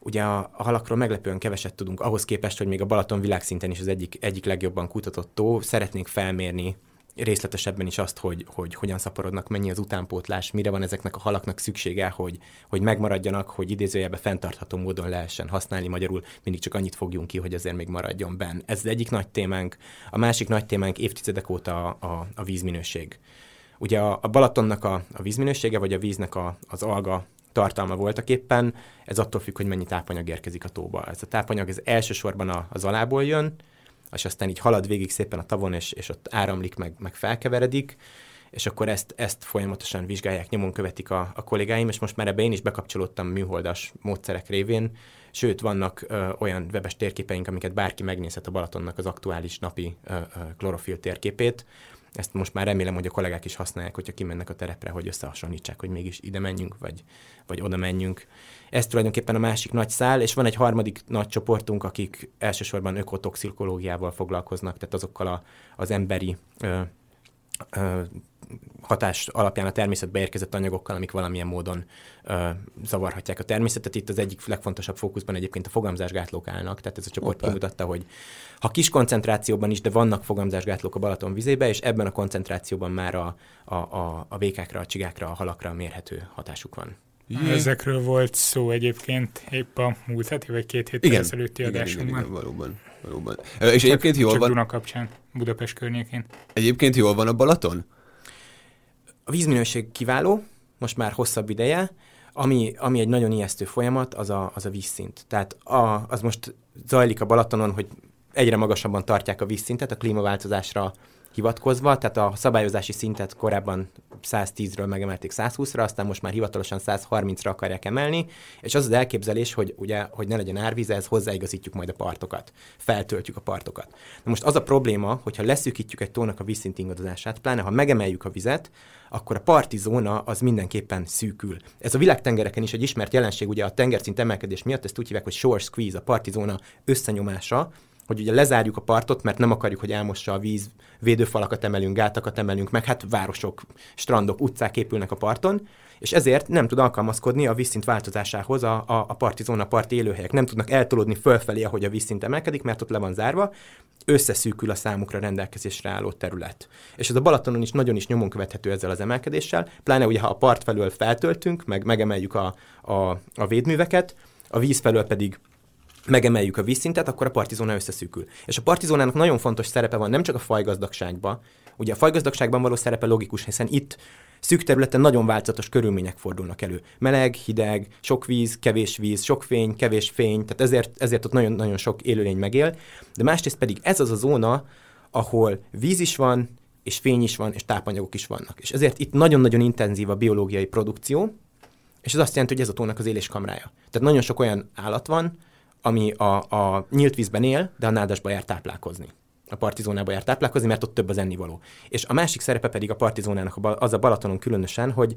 Ugye a, a halakról meglepően keveset tudunk, ahhoz képest, hogy még a Balaton világszinten is az egyik, egyik legjobban kutatott tó. Szeretnénk felmérni részletesebben is azt, hogy, hogy hogyan szaporodnak, mennyi az utánpótlás, mire van ezeknek a halaknak szüksége, hogy, hogy megmaradjanak, hogy idézőjelbe fenntartható módon lehessen használni, magyarul mindig csak annyit fogjunk ki, hogy azért még maradjon benn. Ez az egyik nagy témánk. A másik nagy témánk évtizedek óta a, a, a vízminőség. Ugye a, a Balatonnak a, a vízminősége, vagy a víznek a, az alga tartalma voltak éppen, ez attól függ, hogy mennyi tápanyag érkezik a tóba. Ez a tápanyag ez elsősorban a, az alából jön, és aztán így halad végig szépen a tavon, és, és ott áramlik, meg, meg felkeveredik, és akkor ezt, ezt folyamatosan vizsgálják, nyomon követik a, a kollégáim, és most már ebbe én is bekapcsolódtam műholdas módszerek révén, sőt, vannak ö, olyan webes térképeink, amiket bárki megnézhet a Balatonnak az aktuális napi ö, klorofil térképét, ezt most már remélem, hogy a kollégák is használják, hogyha kimennek a terepre, hogy összehasonlítsák, hogy mégis ide menjünk, vagy, vagy oda menjünk. Ez tulajdonképpen a másik nagy szál, és van egy harmadik nagy csoportunk, akik elsősorban ökotoxikológiával foglalkoznak, tehát azokkal a, az emberi ö, ö, hatás alapján a természetbe érkezett anyagokkal, amik valamilyen módon ö, zavarhatják a természetet. Itt az egyik legfontosabb fókuszban egyébként a fogamzásgátlók állnak, tehát ez a csoport Opa. kimutatta, hogy ha kis koncentrációban is, de vannak fogamzásgátlók a Balaton vizébe, és ebben a koncentrációban már a, a, a, a békákra, a csigákra, a halakra mérhető hatásuk van. Jé. Ezekről volt szó egyébként épp a múlt heti vagy két héttel ezelőtti adásunkban. Igen, igen, valóban. valóban. És csak, egyébként jól csak van... Duna kapcsán, Budapest környékén. Egyébként jól van a Balaton? A vízminőség kiváló, most már hosszabb ideje, ami, ami egy nagyon ijesztő folyamat, az a, az a vízszint. Tehát a, az most zajlik a Balatonon, hogy egyre magasabban tartják a vízszintet a klímaváltozásra hivatkozva, tehát a szabályozási szintet korábban 110-ről megemelték 120-ra, aztán most már hivatalosan 130-ra akarják emelni, és az az elképzelés, hogy ugye, hogy ne legyen árvíz, ez hozzáigazítjuk majd a partokat, feltöltjük a partokat. Na most az a probléma, hogyha leszűkítjük egy tónak a vízszint ingadozását, pláne ha megemeljük a vizet, akkor a parti zóna az mindenképpen szűkül. Ez a világtengereken is egy ismert jelenség, ugye a tengerszint emelkedés miatt ezt úgy hívják, hogy shore squeeze, a parti zóna összenyomása, hogy ugye lezárjuk a partot, mert nem akarjuk, hogy elmossa a víz, védőfalakat emelünk, gátakat emelünk, meg hát városok, strandok, utcák épülnek a parton, és ezért nem tud alkalmazkodni a vízszint változásához a, a, a parti zóna, parti élőhelyek. Nem tudnak eltolódni fölfelé, ahogy a vízszint emelkedik, mert ott le van zárva, összeszűkül a számukra rendelkezésre álló terület. És ez a Balatonon is nagyon is nyomon követhető ezzel az emelkedéssel, pláne ugye, ha a part felől feltöltünk, meg megemeljük a, a, a védműveket, a víz felől pedig megemeljük a vízszintet, akkor a partizóna összeszűkül. És a partizónának nagyon fontos szerepe van nem csak a fajgazdagságban, ugye a fajgazdagságban való szerepe logikus, hiszen itt szűk területen nagyon változatos körülmények fordulnak elő. Meleg, hideg, sok víz, kevés víz, sok fény, kevés fény, tehát ezért, ezért ott nagyon-nagyon sok élőlény megél. De másrészt pedig ez az a zóna, ahol víz is van, és fény is van, és tápanyagok is vannak. És ezért itt nagyon-nagyon intenzív a biológiai produkció, és ez azt jelenti, hogy ez a tónak az éléskamrája. Tehát nagyon sok olyan állat van, ami a, a nyílt vízben él, de a nádasba jár táplálkozni. A partizónába jár táplálkozni, mert ott több az ennivaló. És a másik szerepe pedig a partizónának az a Balatonon különösen, hogy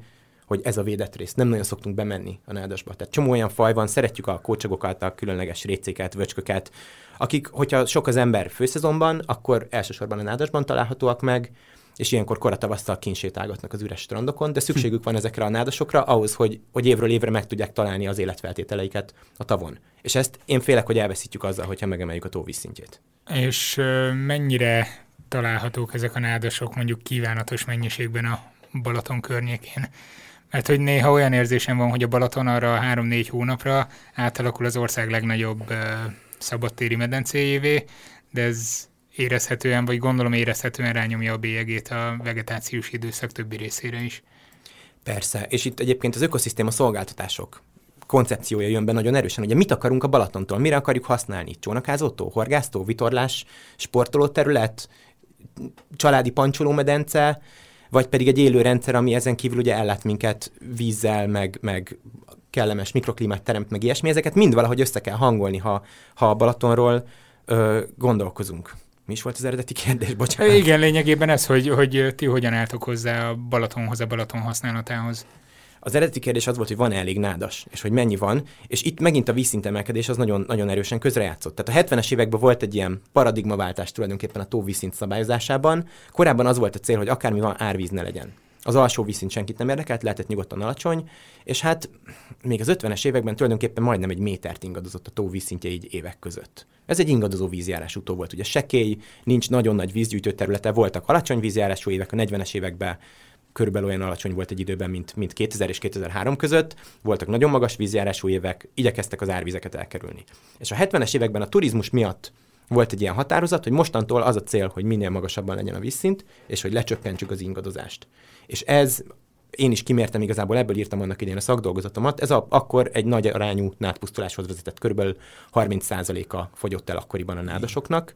hogy ez a védett rész. Nem nagyon szoktunk bemenni a nádasba. Tehát csomó olyan faj van, szeretjük a kócsagokat, a különleges récéket, vöcsköket, akik, hogyha sok az ember főszezonban, akkor elsősorban a nádasban találhatóak meg, és ilyenkor koratavasztal kinsétálgatnak az üres strandokon, de szükségük van ezekre a nádasokra ahhoz, hogy, hogy évről évre meg tudják találni az életfeltételeiket a tavon. És ezt én félek, hogy elveszítjük azzal, hogyha megemeljük a tóvízszintjét. És mennyire találhatók ezek a nádasok mondjuk kívánatos mennyiségben a Balaton környékén? Mert hogy néha olyan érzésem van, hogy a Balaton arra három-négy hónapra átalakul az ország legnagyobb szabadtéri medencéjévé, de ez érezhetően, vagy gondolom érezhetően rányomja a bélyegét a vegetációs időszak többi részére is. Persze, és itt egyébként az ökoszisztéma szolgáltatások koncepciója jön be nagyon erősen. Ugye mit akarunk a Balatontól? Mire akarjuk használni? Csónakázótó, horgásztó, vitorlás, sportolóterület, családi pancsolómedence, vagy pedig egy élő rendszer, ami ezen kívül ugye ellát minket vízzel, meg, meg kellemes mikroklímát teremt, meg ilyesmi. Ezeket mind valahogy össze kell hangolni, ha, ha a Balatonról ö, gondolkozunk. Mi is volt az eredeti kérdés? Bocsánat. Igen, lényegében ez, hogy, hogy ti hogyan álltok hozzá a Balatonhoz, a Balaton használatához. Az eredeti kérdés az volt, hogy van elég nádas, és hogy mennyi van, és itt megint a vízszintemelkedés az nagyon, nagyon erősen közrejátszott. Tehát a 70-es években volt egy ilyen paradigmaváltás tulajdonképpen a tóvízszint szabályozásában. Korábban az volt a cél, hogy akármi van, árvíz ne legyen. Az alsó vízszint senkit nem érdekelt, lehetett nyugodtan alacsony, és hát még az 50-es években tulajdonképpen majdnem egy métert ingadozott a tó vízszintje így évek között. Ez egy ingadozó vízjárású tó volt. Ugye sekély, nincs nagyon nagy vízgyűjtő területe, voltak alacsony vízjárású évek, a 40-es években körülbelül olyan alacsony volt egy időben, mint, mint 2000 és 2003 között, voltak nagyon magas vízjárású évek, igyekeztek az árvizeket elkerülni. És a 70-es években a turizmus miatt volt egy ilyen határozat, hogy mostantól az a cél, hogy minél magasabban legyen a vízszint, és hogy lecsökkentsük az ingadozást. És ez én is kimértem igazából, ebből írtam annak idén a szakdolgozatomat. Ez a, akkor egy nagy arányú nádpusztuláshoz vezetett, körülbelül 30%-a fogyott el akkoriban a nádasoknak.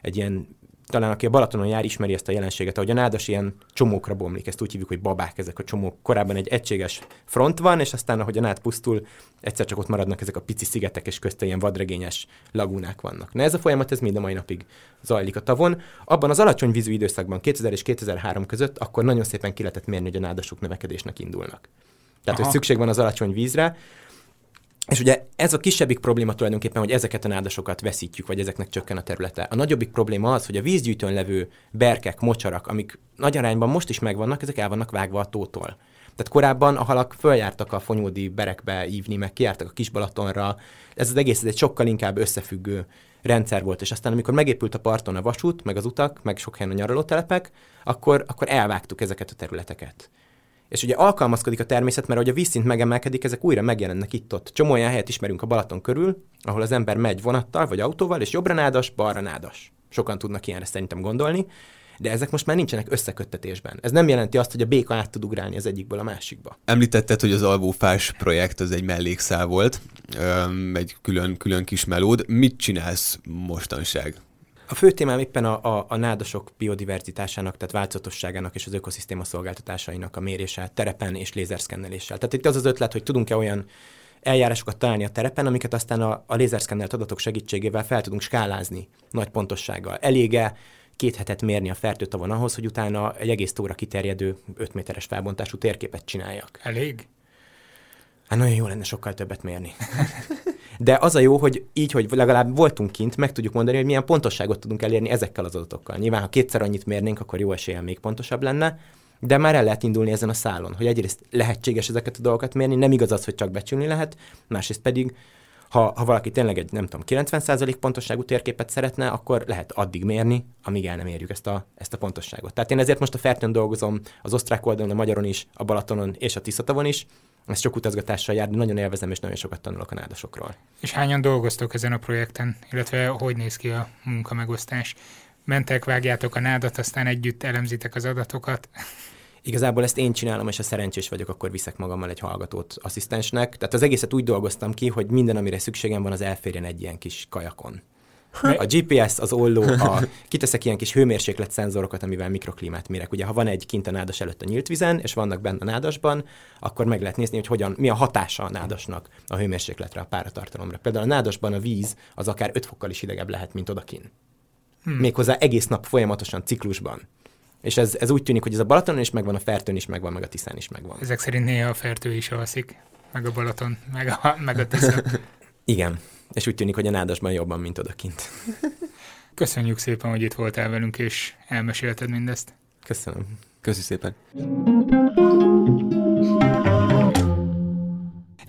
Egy ilyen talán aki a Balatonon jár, ismeri ezt a jelenséget, ahogy a nádas ilyen csomókra bomlik, ezt úgy hívjuk, hogy babák ezek a csomók. Korábban egy egységes front van, és aztán, ahogy a nád pusztul, egyszer csak ott maradnak ezek a pici szigetek, és közte ilyen vadregényes lagúnák vannak. Na ez a folyamat, ez mind a mai napig zajlik a tavon. Abban az alacsony vízű időszakban, 2000 és 2003 között, akkor nagyon szépen ki lehetett mérni, hogy a nádasok növekedésnek indulnak. Tehát, Aha. hogy szükség van az alacsony vízre, és ugye ez a kisebbik probléma tulajdonképpen, hogy ezeket a nádasokat veszítjük, vagy ezeknek csökken a területe. A nagyobbik probléma az, hogy a vízgyűjtőn levő berkek, mocsarak, amik nagy arányban most is megvannak, ezek el vannak vágva a tótól. Tehát korábban a halak följártak a fonyódi berekbe ívni, meg kiártak a Kisbalatonra. Ez az egész ez egy sokkal inkább összefüggő rendszer volt, és aztán amikor megépült a parton a vasút, meg az utak, meg sok helyen a nyaralótelepek, akkor, akkor elvágtuk ezeket a területeket. És ugye alkalmazkodik a természet, mert ahogy a vízszint megemelkedik, ezek újra megjelennek itt-ott. Csomó olyan helyet ismerünk a Balaton körül, ahol az ember megy vonattal vagy autóval, és jobbra nádas, balra nádas. Sokan tudnak ilyenre szerintem gondolni, de ezek most már nincsenek összeköttetésben. Ez nem jelenti azt, hogy a béka át tud ugrálni az egyikből a másikba. Említetted, hogy az alvófás projekt az egy mellékszál volt, egy külön, külön kis melód. Mit csinálsz mostanság? A fő témám éppen a, a, a nádasok biodiverzitásának, tehát változatosságának és az ökoszisztéma szolgáltatásainak a mérése terepen és lézerszkenneléssel. Tehát itt az az ötlet, hogy tudunk-e olyan eljárásokat találni a terepen, amiket aztán a, a lézerszkennelt adatok segítségével fel tudunk skálázni nagy pontossággal. Elége két hetet mérni a fertőtavon ahhoz, hogy utána egy egész tóra kiterjedő 5 méteres felbontású térképet csináljak. Elég? Hát nagyon jó lenne sokkal többet mérni. De az a jó, hogy így, hogy legalább voltunk kint, meg tudjuk mondani, hogy milyen pontosságot tudunk elérni ezekkel az adatokkal. Nyilván, ha kétszer annyit mérnénk, akkor jó eséllyel még pontosabb lenne, de már el lehet indulni ezen a szálon, hogy egyrészt lehetséges ezeket a dolgokat mérni, nem igaz az, hogy csak becsülni lehet, másrészt pedig ha, ha valaki tényleg egy, nem tudom, 90% pontosságú térképet szeretne, akkor lehet addig mérni, amíg el nem érjük ezt a, ezt a pontosságot. Tehát én ezért most a Fertőn dolgozom az osztrák oldalon, a Magyaron is, a Balatonon és a Tiszatavon is, Ez csak utazgatással jár, de nagyon élvezem, és nagyon sokat tanulok a nádasokról. És hányan dolgoztok ezen a projekten, illetve hogy néz ki a munkamegosztás? Mentek, vágjátok a nádat, aztán együtt elemzitek az adatokat? Igazából ezt én csinálom, és ha szerencsés vagyok, akkor viszek magammal egy hallgatót asszisztensnek. Tehát az egészet úgy dolgoztam ki, hogy minden, amire szükségem van, az elférjen egy ilyen kis kajakon. A GPS, az olló, a, kiteszek ilyen kis hőmérséklet szenzorokat, amivel mikroklímát mérek. Ugye, ha van egy kint a nádas előtt a nyílt vizen, és vannak benne a nádasban, akkor meg lehet nézni, hogy hogyan, mi a hatása a nádasnak a hőmérsékletre, a páratartalomra. Például a nádasban a víz az akár 5 fokkal is hidegebb lehet, mint odakin. Hmm. Méghozzá egész nap folyamatosan ciklusban. És ez, ez úgy tűnik, hogy ez a Balatonon is megvan, a Fertőn is megvan, meg a Tiszán is megvan. Ezek szerint néha a Fertő is alszik, meg a Balaton, meg a, meg a Tisza. Igen, és úgy tűnik, hogy a nádasban jobban, mint odakint. Köszönjük szépen, hogy itt voltál velünk, és elmesélted mindezt. Köszönöm. Köszi szépen.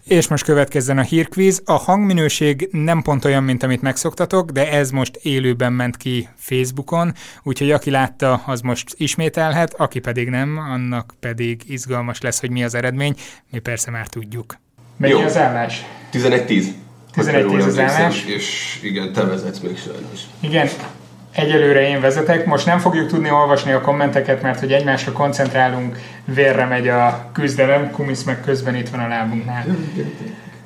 És most következzen a hírkvíz. A hangminőség nem pont olyan, mint amit megszoktatok, de ez most élőben ment ki Facebookon, úgyhogy aki látta, az most ismételhet, aki pedig nem, annak pedig izgalmas lesz, hogy mi az eredmény. Mi persze már tudjuk. Mennyi Jó. az állás? 11-10. 11-10 az állás. És igen, te vezetsz még sajnos. Igen, egyelőre én vezetek. Most nem fogjuk tudni olvasni a kommenteket, mert hogy egymásra koncentrálunk, vérre megy a küzdelem, Kumisz meg közben itt van a lábunknál.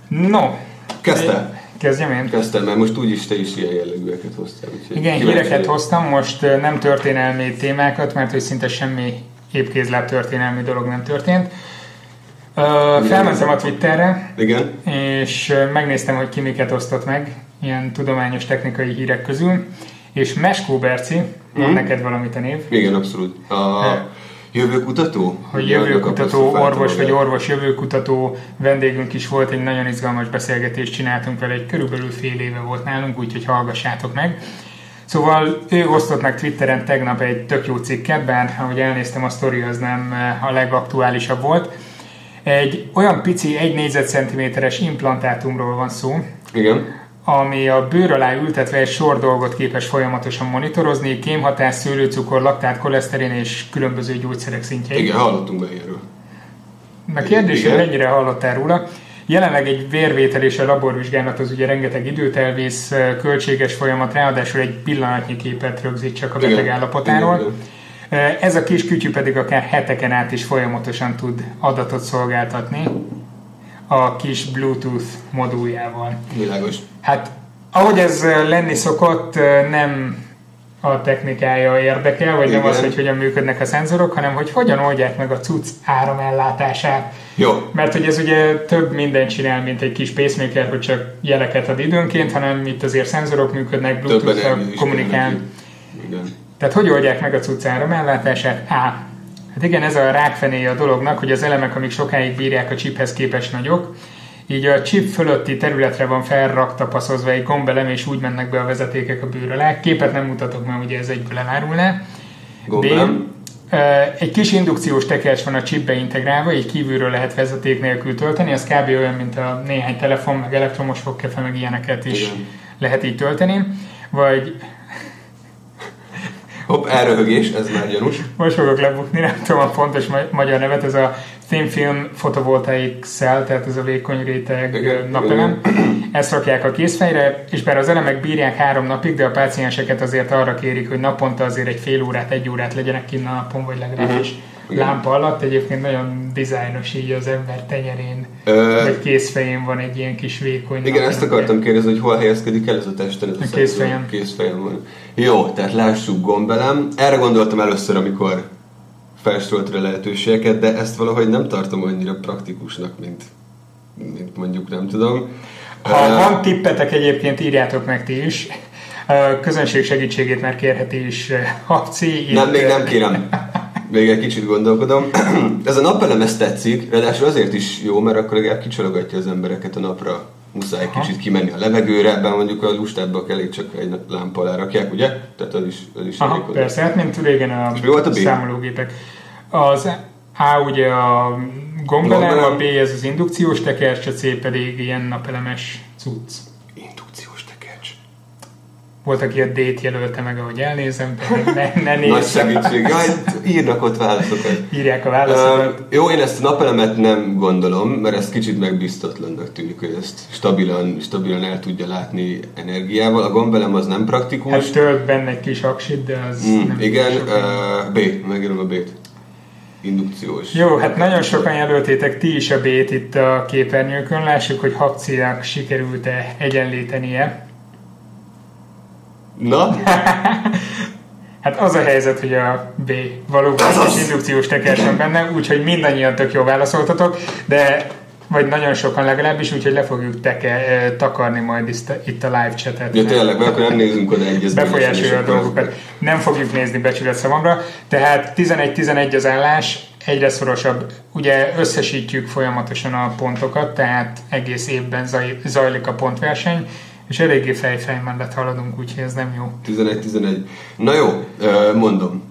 No, Kezdte. kezdjem én? Kezdtem, mert most úgyis te is ilyen jellegűeket hoztál. Igen, híreket hoztam, most nem történelmi témákat, mert hogy szinte semmi épkézláb történelmi dolog nem történt. Felmentem a Twitterre, Igen. és megnéztem, hogy ki miket osztott meg, ilyen tudományos technikai hírek közül, és Meskó Berci, van Mhm. neked valamit a név, Igen, abszolút. A jövőkutató? hogy jövőkutató, orvos vagy orvos jövőkutató vendégünk is volt, egy nagyon izgalmas beszélgetést csináltunk vele, egy körülbelül fél éve volt nálunk, úgyhogy hallgassátok meg. Szóval ő osztott meg Twitteren tegnap egy tök jó cikket, bár ahogy elnéztem a sztori, az nem a legaktuálisabb volt. Egy olyan pici, egy négyzetcentiméteres implantátumról van szó, Igen. ami a bőr alá ültetve egy sor dolgot képes folyamatosan monitorozni, kémhatás, szőlőcukor, laktát, koleszterin és különböző gyógyszerek szintjeit. Igen, hallottunk be ilyenről. Na kérdés, hogy mennyire hallottál róla. Jelenleg egy vérvétel és a laborvizsgálat az ugye rengeteg időt elvész, költséges folyamat, ráadásul egy pillanatnyi képet rögzít csak a Igen. beteg állapotáról. Igen, igen. Ez a kis kütyű pedig akár heteken át is folyamatosan tud adatot szolgáltatni a kis Bluetooth moduljával. Világos. Hát ahogy ez lenni szokott, nem a technikája érdekel, vagy nem Igen. az, hogy hogyan működnek a szenzorok, hanem hogy hogyan oldják meg a cucc áramellátását. Jó. Mert hogy ez ugye több mindent csinál, mint egy kis pacemaker, hogy csak jeleket ad időnként, hanem itt azért szenzorok működnek, bluetooth kommunikál. Igen. Tehát hogy oldják meg a cucc áramellátását? A. Hát igen, ez a rákfenéje a dolognak, hogy az elemek, amik sokáig bírják a chiphez képest nagyok, így a chip fölötti területre van felraktapaszozva egy gombelem, és úgy mennek be a vezetékek a bőr alá. Képet nem mutatok, mert ugye ez egyből elárulná. Gombám. Ö, Egy kis indukciós tekercs van a chipbe integrálva, így kívülről lehet vezeték nélkül tölteni, az kb. olyan, mint a néhány telefon, meg elektromos fogkefe, meg ilyeneket is Igen. lehet így tölteni. Vagy Hopp, elröhögés, ez már gyanús. most fogok lebukni, nem tudom a pontos ma- magyar nevet, ez a Thin Film Photovoltaic Cell, tehát ez a vékony réteg Igen, napelem. Ezt rakják a készfejre, és bár az elemek bírják három napig, de a pácienseket azért arra kérik, hogy naponta azért egy fél órát, egy órát legyenek kinn a napon, vagy legalábbis Igen. lámpa alatt. Egyébként nagyon dizájnos így az ember tenyerén, Ö, vagy készfején van egy ilyen kis vékony Igen, ezt akartam kérdezni, hogy hol helyezkedik el ez a testen. Ez A szenzor. kézfejem. Kézfejem van. Jó, tehát lássuk gombelem. Erre gondoltam először, amikor felsoroltad a lehetőségeket, de ezt valahogy nem tartom annyira praktikusnak, mint, mint mondjuk nem tudom. Ha Ö, van tippetek egyébként, írjátok meg ti is. A közönség segítségét már kérheti is Habci. Nem, még nem kérem. Még egy kicsit gondolkodom. Ez a napelem ezt tetszik, ráadásul azért is jó, mert akkor legalább kicsalogatja az embereket a napra. Muszáj egy Aha. kicsit kimenni a levegőre, ebben mondjuk a lustádba elég csak egy lámpa alá rakják, ugye? Tehát az is, az is Aha, elég persze, hát mint régen a És mi volt a B? számológépek. Az A ugye a Gombelem. a B ez az indukciós tekercs, a C pedig ilyen napelemes cucc. Volt, aki a D-t jelölte meg, ahogy elnézem, tehát ne, ne nézz. Nagy segítség. Jaj, írnak ott válaszokat. Írják a válaszokat. Uh, jó, én ezt a napelemet nem gondolom, mert ez kicsit megbiztatlannak tűnik, hogy ezt stabilan, stabilan el tudja látni energiával. A gombelem az nem praktikus. Hát tölt benne egy kis aksit, de az Mm, nem igen, uh, B, megjelöm a B-t. Indukciós. Jó, hát nagyon sokan jelöltétek ti is a B-t itt a képernyőkön. Lássuk, hogy Habcinak sikerült-e egyenlítenie. Na, Hát az a helyzet, hogy a B valóban is indukciós teker van benne, úgyhogy mindannyian tök jól válaszoltatok, de vagy nagyon sokan legalábbis, úgyhogy le fogjuk teke, takarni majd itt a, live chatet. ja tényleg, mert akkor nem nézzünk oda egyezményesen. befolyásolja a dolgokat. Nem fogjuk nézni becsület szavamra, tehát 11-11 az állás, egyre szorosabb. Ugye összesítjük folyamatosan a pontokat, tehát egész évben zaj, zajlik a pontverseny, és eléggé fejfej mellett haladunk, úgyhogy ez nem jó. 11-11. Na jó, mondom.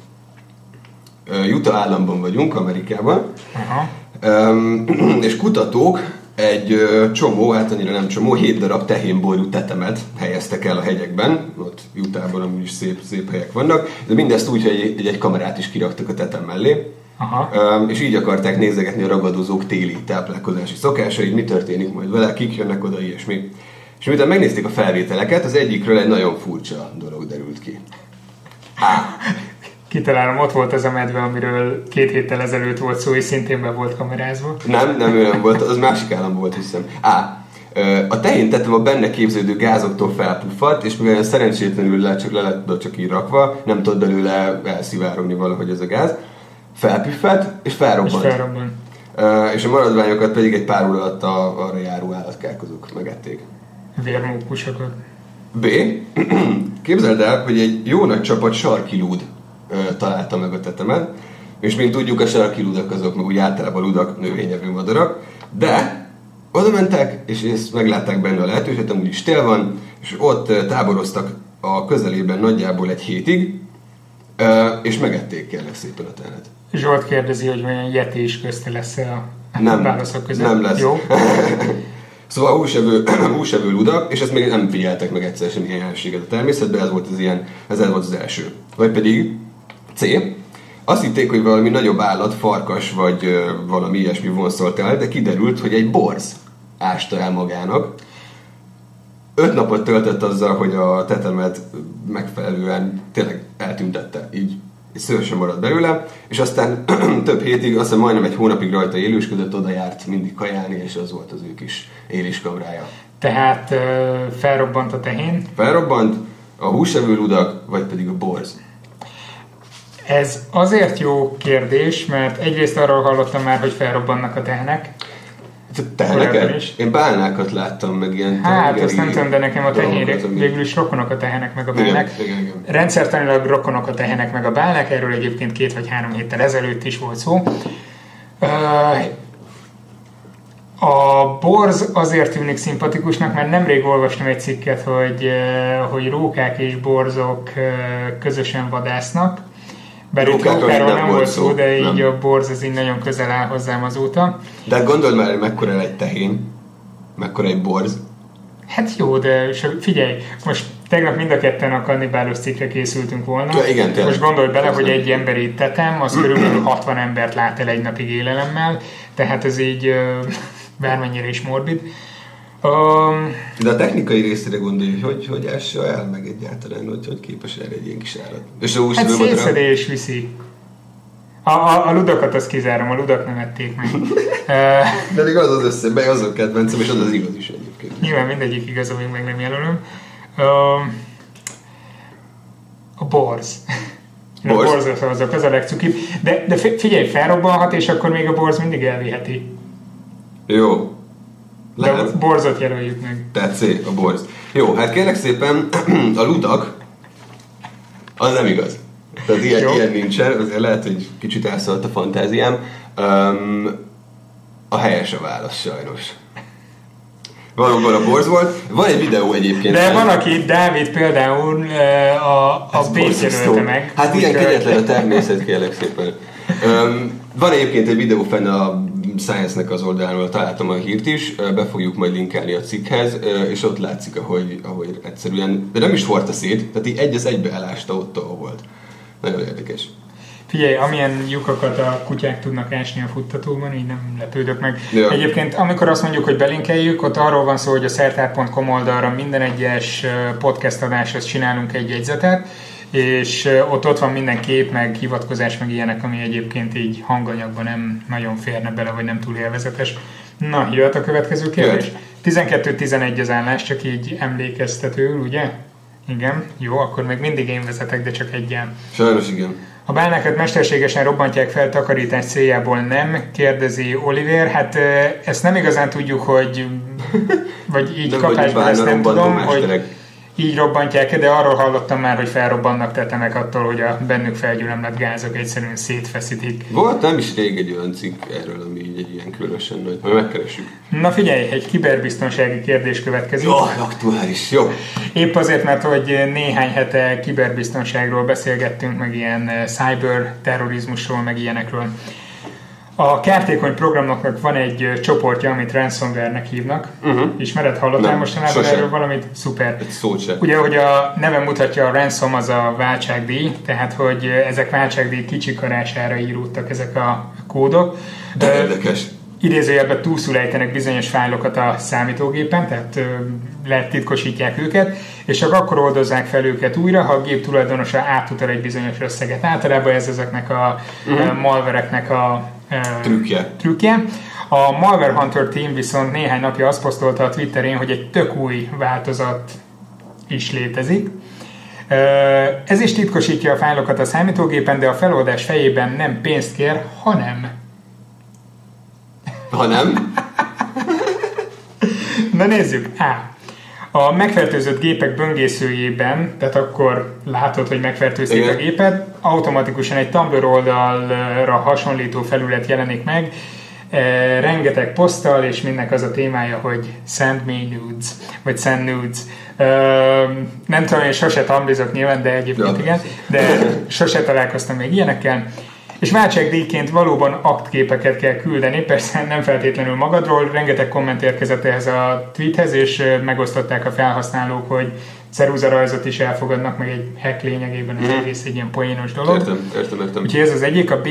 Utah államban vagyunk, Amerikában, Aha. És kutatók egy csomó, hát annyira nem csomó, hét darab tehénború tetemet helyeztek el a hegyekben, ott Utahban amúgy is szép, szép helyek vannak, de mindezt úgy, hogy egy, egy kamerát is kiraktak a tetem mellé, Aha. És így akarták nézegetni a ragadozók téli táplálkozási szokásait, mi történik majd vele, kik jönnek oda, ilyesmi. És miután megnézték a felvételeket, az egyikről egy nagyon furcsa dolog derült ki. Kitalálom, ott volt az a medve, amiről két héttel ezelőtt volt szó, és szintén be volt kamerázva. Nem, nem ő nem volt, az másik állam volt, hiszem. Á, a tehén tettem a benne képződő gázoktól felpuffadt, és mivel szerencsétlenül le, csak le lett csak így rakva, nem tudott belőle elszivárogni valahogy ez a gáz, felpüffett, és És felrobbant. felrobban. Ö, és a maradványokat pedig egy pár óra alatt a, arra járó állatkárkozók megették. Vérmókusokat. B. Képzeld el, hogy egy jó nagy csapat sarkilúd találta meg a tetemet, és mint tudjuk, a sarkilúdak azok meg úgy általában ludak, növényevő madarak, de oda mentek, és ezt meglátták benne a lehetőséget, amúgy is tél van, és ott táboroztak a közelében nagyjából egy hétig, és megették kérlek szépen a tehenet. Zsolt kérdezi, hogy olyan Yeti is közte lesz-e a Nem, válaszok között. nem lesz. Jó. Szóval húsevő, húsevő ludak, és ezt még nem figyeltek meg egyszer sem ilyen jelenséget a természetben, ez volt az ilyen, ez volt az első. Vagy pedig C. Azt hitték, hogy valami nagyobb állat, farkas vagy ö, valami ilyesmi vonszolt el, de kiderült, hogy egy borz ásta el magának. Öt napot töltött azzal, hogy a tetemet megfelelően tényleg eltüntette, így egy szőr sem maradt belőle, és aztán több hétig, azt hiszem majdnem egy hónapig rajta élősködött, oda járt mindig kajálni, és az volt az ő kis éléskamrája. Tehát felrobbant a tehén. Felrobbant a húsevő ludak, vagy pedig a borz. Ez azért jó kérdés, mert egyrészt arról hallottam már, hogy felrobbannak a tehenek. Te Korábban neked? is. Én bálnákat láttam, meg ilyen Hát, azt nem tudom, de nekem a tehének, ami- végül is rokonok a tehenek meg a Igen, bálnek. igen, igen. Rendszertanilag rokonok a tehenek meg a bálnak, erről egyébként két vagy három héttel ezelőtt is volt szó. A borz azért tűnik szimpatikusnak, mert nemrég olvastam egy cikket, hogy, hogy rókák és borzok közösen vadásznak. Rókáról nem volt szó, de így nem. a borz az így nagyon közel áll hozzám azóta. De gondold már, hogy mekkora egy tehén, mekkora egy borz. Hát jó, de figyelj, most tegnap mind a ketten a kannibálos cikkre készültünk volna. Ja, igen, tényleg. most gondolj bele, hogy egy emberi tetem, az körülbelül 60 embert lát el egy napig élelemmel, tehát ez így bármennyire is morbid. Um, De a technikai részére gondolj, hogy hogy, hogy ássa el meg egyáltalán, hogy hogy képes erre egy ilyen kis állat. És a hát szétszedés viszi. A, a, a ludakat azt kizárom, a ludak nem ették meg. Még az az össze, be azok kedvencem, és az az igaz is egyébként. Nyilván mindegyik igaz, amíg meg nem jelölöm. Ö, a borz. Én A Borz. szavazok, az a legcukibb. De, de fi- figyelj, felrobbanhat, és akkor még a borz mindig elviheti. Jó. De Lehet. borzot jelöljük meg. C, a borz. Jó, hát kérlek szépen, a ludak, az nem igaz. Tehát ilyen, Jó. ilyen nincsen, azért lehet, hogy kicsit elszaladt a fantáziám. Um, a helyes a válasz sajnos. Valóban a borz volt. Van egy videó egyébként. De van, aki, Dávid például a, a borzasztó. jelölte meg. Hát ilyen kegyetlen a természet, kérlek szépen. Um, van egyébként egy videó fenn a Science-nek az oldaláról találtam a hírt is, be fogjuk majd linkelni a cikkhez, és ott látszik, ahogy, ahogy egyszerűen, de nem is forta szét, tehát így egy az egybe elásta ott, ahol volt. Nagyon érdekes. Figyelj, amilyen lyukakat a kutyák tudnak ásni a futtatóban, így nem lepődök meg. Ja. Egyébként, amikor azt mondjuk, hogy belinkeljük, ott arról van szó, hogy a szertár.com oldalra minden egyes podcast adáshoz csinálunk egy jegyzetet, és ott ott van minden kép, meg hivatkozás, meg ilyenek, ami egyébként így hanganyagban nem nagyon férne bele, vagy nem túl élvezetes. Na, jöhet a következő kérdés. 12-11 az állás, csak így emlékeztetőül, ugye? Igen, jó, akkor még mindig én vezetek, de csak egyen. Sajnos igen. A bálnákat mesterségesen robbantják fel takarítás céljából nem, kérdezi Oliver. Hát ezt nem igazán tudjuk, hogy vagy így kapásból ezt nem tudom, hogy. Így robbantják de arról hallottam már, hogy felrobbannak tetemek attól, hogy a bennük felgyülemlett gázok egyszerűen szétfeszítik. Volt nem is rég egy olyan cikk erről, ami így egy ilyen különösen nagy. Majd megkeressük. Na figyelj, egy kiberbiztonsági kérdés következik. Jó, aktuális, jó. Épp azért, mert hogy néhány hete kiberbiztonságról beszélgettünk, meg ilyen eh, cyber terrorizmusról, meg ilyenekről. A kártékony programoknak van egy csoportja, amit ransomware-nek hívnak. Uh-huh. Ismered, hallottál Nem, mostanában sosem. erről valamit? Szuper. Egy szót se. Ugye, hogy a neve mutatja, a ransom az a váltságdíj, tehát hogy ezek váltságdíj kicsikarására íródtak ezek a kódok. De Ö, érdekes. idézőjelben túlszul ejtenek bizonyos fájlokat a számítógépen, tehát ö, letitkosítják őket, és csak akkor oldozzák fel őket újra, ha a gép tulajdonosa átutal egy bizonyos összeget. Általában ez ezeknek a uh-huh. malvereknek a Trükkje. trükkje. A Malware Hunter team viszont néhány napja azt posztolta a Twitterén, hogy egy tök új változat is létezik. Ez is titkosítja a fájlokat a számítógépen, de a feloldás fejében nem pénzt kér, hanem Ha nem, Na nézzük. A. A megfertőzött gépek böngészőjében, tehát akkor látod, hogy megfertőzték Igen. a gépet, automatikusan egy Tumblr oldalra hasonlító felület jelenik meg, e, rengeteg poszttal, és mindnek az a témája, hogy send me nudes, vagy send nudes. E, nem tudom, én sose tamblizok nyilván, de egyébként Ja. igen, de sose találkoztam még ilyenekkel. És váltságdíjként valóban aktképeket kell küldeni, persze nem feltétlenül magadról, rengeteg komment érkezett ehhez a tweethez, és megosztották a felhasználók, hogy ceruzarajzot is elfogadnak, meg egy hack lényegében az egész egy ilyen poénos dolog. értem, értem, értem. Úgyhogy ez az egyik, a B.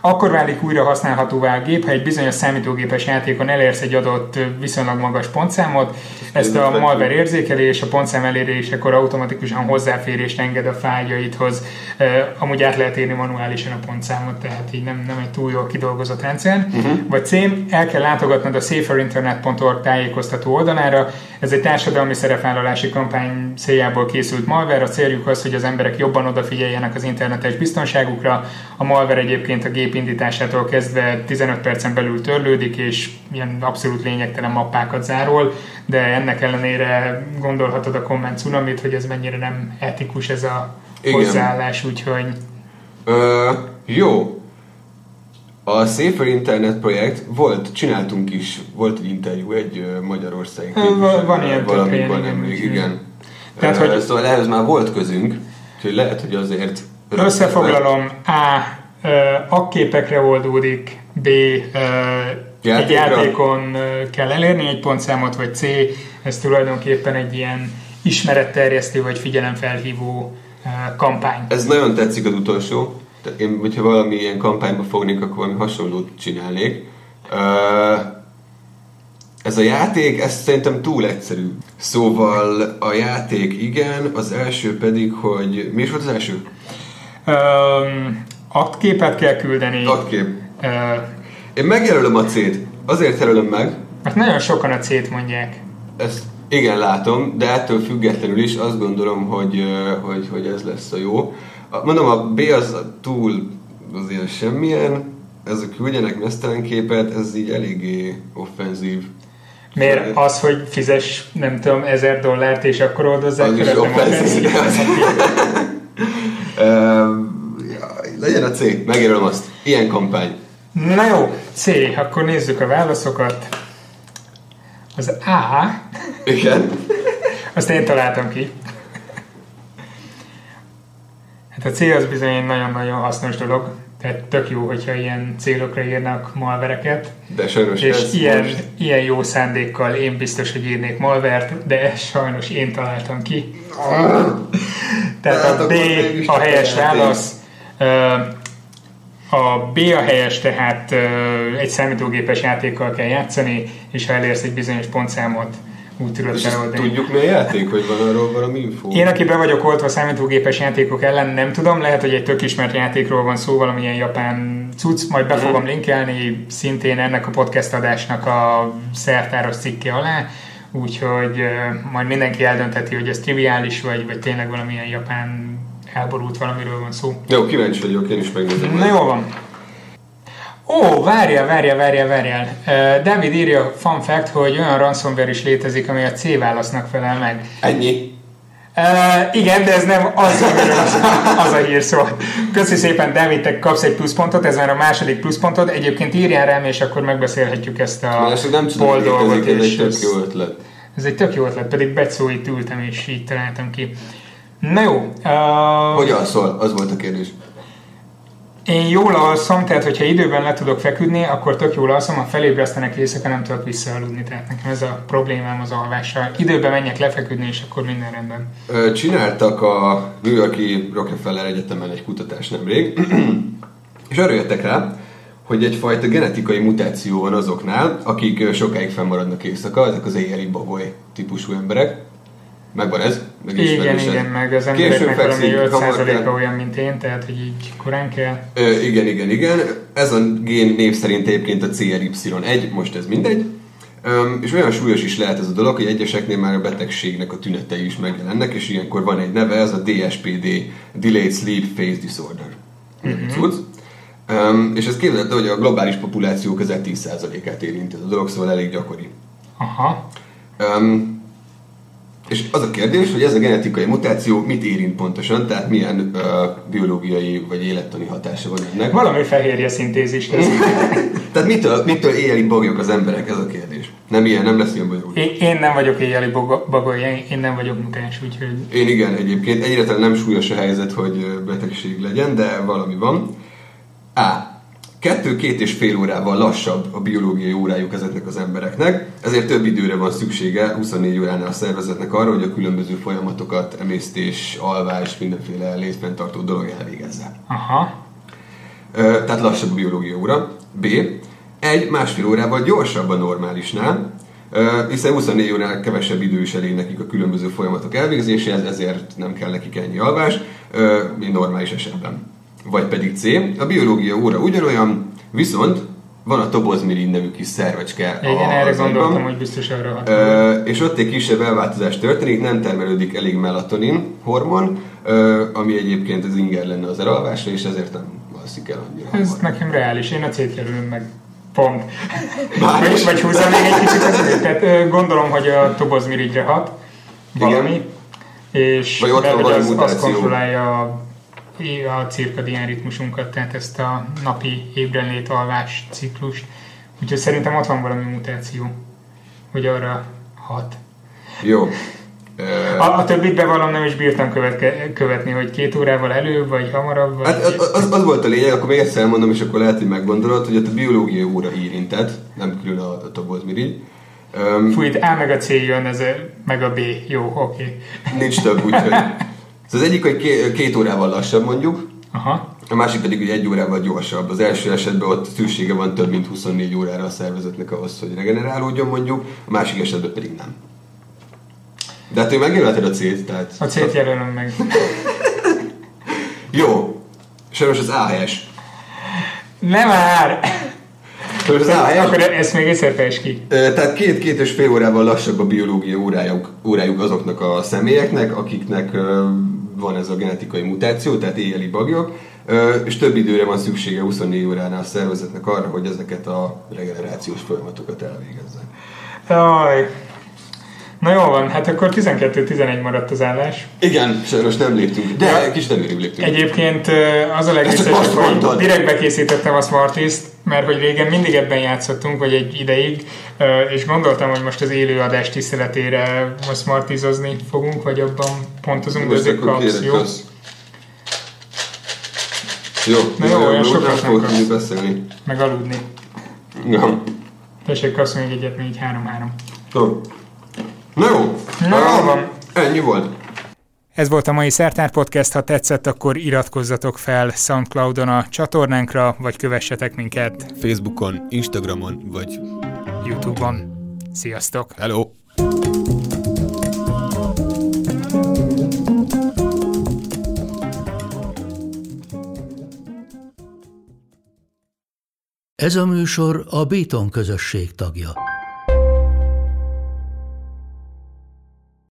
Akkor válik újra használhatóvá a gép, ha egy bizonyos számítógépes játékon elérsz egy adott viszonylag magas pontszámot. Ezt a malware érzékeli, és a pontszám elérésekor automatikusan hozzáférést enged a fájljaidhoz. Ö, Amúgy át lehet írni manuálisan a pontszámot, tehát így nem, nem egy túl jól kidolgozott rendszer. Uh-huh. Vagy C. El kell látogatnod a saferinternet.org tájékoztató oldalára. Ez egy társadalmi szerepvállalási kampány céljából készült malware. A céljuk az, hogy az emberek jobban odafigyeljenek az internetes biztonságukra. A malware egyébként a gép indításától kezdve 15 percen belül törlődik, és ilyen abszolút lényegtelen mappákat zárol, de ennek ellenére gondolhatod a komment cunamit, hogy ez mennyire nem etikus ez a Igen. hozzáállás, úgyhogy Ö, jó. A Safer Internet projekt volt, csináltunk is, volt egy interjú egy Magyarországi van- van ilyen valamikor igen, nemrég, úgyhogy- igen. Tehát, hogy- Szóval ehhez már volt közünk, úgyhogy lehet, hogy azért... Összefoglalom, A. Akképekre oldódik, B. ö, Egy Játékra? játékon kell elérni egy pontszámot, vagy C. Ez tulajdonképpen egy ilyen ismeretterjesztő vagy figyelemfelhívó kampány. Ez nagyon tetszik az utolsó. Én, hogyha valami ilyen kampányba fognék, akkor valami hasonlót csinálnék. Ez a játék, ez szerintem túl egyszerű. Szóval a játék igen, az első pedig, hogy... Mi is volt az első? Öm, aktképet kell küldeni, Aktkép. ö, Én megjelölöm a C-t. Azért jelölöm meg, mert nagyon sokan a C-t mondják. ezt igen látom, de ettől függetlenül is azt gondolom, hogy, hogy, hogy ez lesz a jó. A- Mondom, a B az túl azért semmilyen, ezek küldjenek mesztelen képet, ez így eléggé offenzív. Miért az, hogy fizes, nem tudom, ezer dollárt, és akkor oldozzák fel. Ö, jaj, legyen a C, megjelölöm azt. Ilyen kampány. Na jó, C, akkor nézzük a válaszokat. Az A, Igen. azt én találtam ki. Hát a C az bizony egy nagyon-nagyon hasznos dolog. Tehát tök jó, hogyha ilyen célokra írnak malvereket, De sajnos és ez ilyen, most... ilyen jó szándékkal én biztos, hogy írnék malvert, de sajnos én találtam ki. Tehát Hát a B a helyes válasz. A B a helyes, tehát egy számítógépes játékkal kell játszani, és ha elérsz egy bizonyos pontszámot, ezt feloldani. tudjuk mi a játék, hogy van arról valami info? Én, aki be vagyok oltva számítógépes játékok ellen, nem tudom, lehet, hogy egy tök ismert játékról van szó, valamilyen japán cucc, majd be fogom linkelni, szintén ennek a podcast adásnak a szertáros cikke alá, úgyhogy majd mindenki eldöntheti, hogy ez triviális, vagy, vagy tényleg valamilyen japán elborult valamiről van szó. Jó, kíváncsi vagyok, én is megnézem. Na jó van. Ó, várjál, várjál, várjál, várjál. Uh, David írja, fun fact, hogy olyan ransomware is létezik, ami a C válasznak felel meg. Ennyi. Uh, igen, de ez nem az, az, az a hír szól. Köszi szépen, David, te kapsz egy pluszpontot, ez már a második pluszpontod. Egyébként írjál rám, és akkor megbeszélhetjük ezt a ezt nem tudom, dolgot. ez egy tök jó ötlet. Ez egy tök jó ötlet, pedig Becó itt ültem, és így találtam ki. Na jó. Uh, Hogy alszol? Az volt a kérdés. Én jól alszom, tehát hogyha időben le tudok feküdni, akkor tök jól alszom, ha felébresztenek éjszaka, nem tudok visszaaludni, tehát nekem ez a problémám az alvással. Időben menjek lefeküdni, és akkor minden rendben. Csináltak a New Rockefeller Egyetemen egy kutatást nemrég, és arra jöttek rá, hogy egyfajta genetikai mutáció van azoknál, akik sokáig fennmaradnak éjszaka, ezek az éjjeli bagoly típusú emberek. Megvan ez? Meg Igen, ismerős ez? igen, meg az embereknek valami fekszik, hamar 5%-a kell. olyan, mint én, tehát hogy így korán kell. Ö, igen, igen, igen. Ez a gén név szerint egyébként a CRY1, most ez mindegy. Öm, és olyan súlyos is lehet ez a dolog, hogy egyeseknél már a betegségnek a tünetei is megjelennek, és ilyenkor van egy neve, ez a DSPD, Delayed Sleep Phase Disorder. Mm-hmm. Um, és ez képzeld, el, hogy a globális populáció közel 10%-át érinti ez a dolog, szóval elég gyakori. Aha. Um, és az a kérdés, hogy ez a genetikai mutáció mit érint pontosan, tehát milyen uh, biológiai vagy élettani hatása van ennek. Valami fehérje szintézis lesz. Tehát mitől, mitől éjjeli bagyok az emberek, ez a kérdés. Nem ilyen, nem lesz ilyen bonyolult. Én, én nem vagyok éjjeli bagoly, én- nem vagyok mutáns, úgyhogy Én igen, egyébként egyáltalán nem súlyos a helyzet, hogy ö, betegség legyen, de valami van. A. Kettő-két és fél órával lassabb a biológiai órájuk ezeknek az embereknek, ezért több időre van szüksége 24 óránál a szervezetnek arra, hogy a különböző folyamatokat, emésztés, alvás, mindenféle létfenntartó dolog elvégezze. aha. Tehát lassabb a biológia óra. B. Egy másfél órával gyorsabb a normálisnál, hiszen 24 óránál kevesebb idő is elég nekik a különböző folyamatok elvégzéséhez, ezért nem kell nekik ennyi alvás, mint normális esetben. Vagy pedig C. A biológia óra ugyanolyan, viszont van a tobozmirigy nevű kis szervecske Igen, erre gondoltam, hogy biztos arra hat. Ö, és ott egy kisebb elváltozás történik, nem termelődik elég melatonin hormon, ö, ami egyébként az inger lenne az elalvásra, és ezért nem alszik el annyira Ez hamar. nekem reális, én a C-t jelölöm meg. Pont. Vagy, vagy húzzam még egy kicsit az. Tehát ö, gondolom, hogy a tobozmirigyre hat valami, és Vagy ott van valami az, az kontrollálja a, a cirkadián ritmusunkat, tehát ezt a napi ébrenlét alvás ciklust. Úgyhogy szerintem ott van valami mutáció, hogy arra hat. Jó. A, a többit bevallom, nem is bírtam követke, követni, hogy két órával előbb, vagy hamarabb, vagy... Hát az, az, az volt a lényeg, akkor még egyszer elmondom, és akkor lehet, hogy meggondolod, hogy ott a biológiai óra érintett, nem külön a, a tobozmirigy. Öm, Fúj, itt A meg a C jön, ez a, meg a B. Jó, oké. nincs több, úgyhogy... Szóval az egyik, hogy két, órával lassabb mondjuk, Aha. a másik pedig, hogy egy órával gyorsabb. Az első esetben ott szüksége van több mint 24 órára a szervezetnek ahhoz, hogy regenerálódjon mondjuk, a másik esetben pedig nem. De hát ő megjelölted a C-t, tehát... A C-t jelölöm meg. Jó. Sajnos az A helyes. Nem már! Helyes. Akkor ezt még egyszer fejtsd ki. Tehát két-két és fél órával lassabb a biológiai órájuk, órájuk azoknak a személyeknek, akiknek van ez a genetikai mutáció, tehát éjjeli bagyok, és több időre van szüksége 24 óránál a szervezetnek arra, hogy ezeket a regenerációs folyamatokat elvégezze. Jaj. Na jó van, hát akkor 12-11 maradt az állás. Igen, sajnos nem léptünk, de Ja. kis előrébb léptünk. Egyébként az a legviccesebb, hogy direkt bekészítettem a Smartist, mert hogy régen mindig ebben játszottunk, vagy egy ideig, és gondoltam, hogy most az élőadás tiszteletére most Smartizozni fogunk, vagy abban pontozunk, de Most ezek kapsz, kérlek, jó? Jó, Na jó, olyan sokat nem nem kapsz. beszélni. Meg aludni. Ja. Tessék, kapsz még egyet, még 3-3. Jó. Na jó. Na, jó van. Ennyi volt. Ez volt a mai Szertár Podcast, ha tetszett, akkor iratkozzatok fel Soundcloudon a csatornánkra, vagy kövessetek minket Facebookon, Instagramon, vagy Youtube-on. Sziasztok! hello! Ez a műsor a Béton közösség tagja.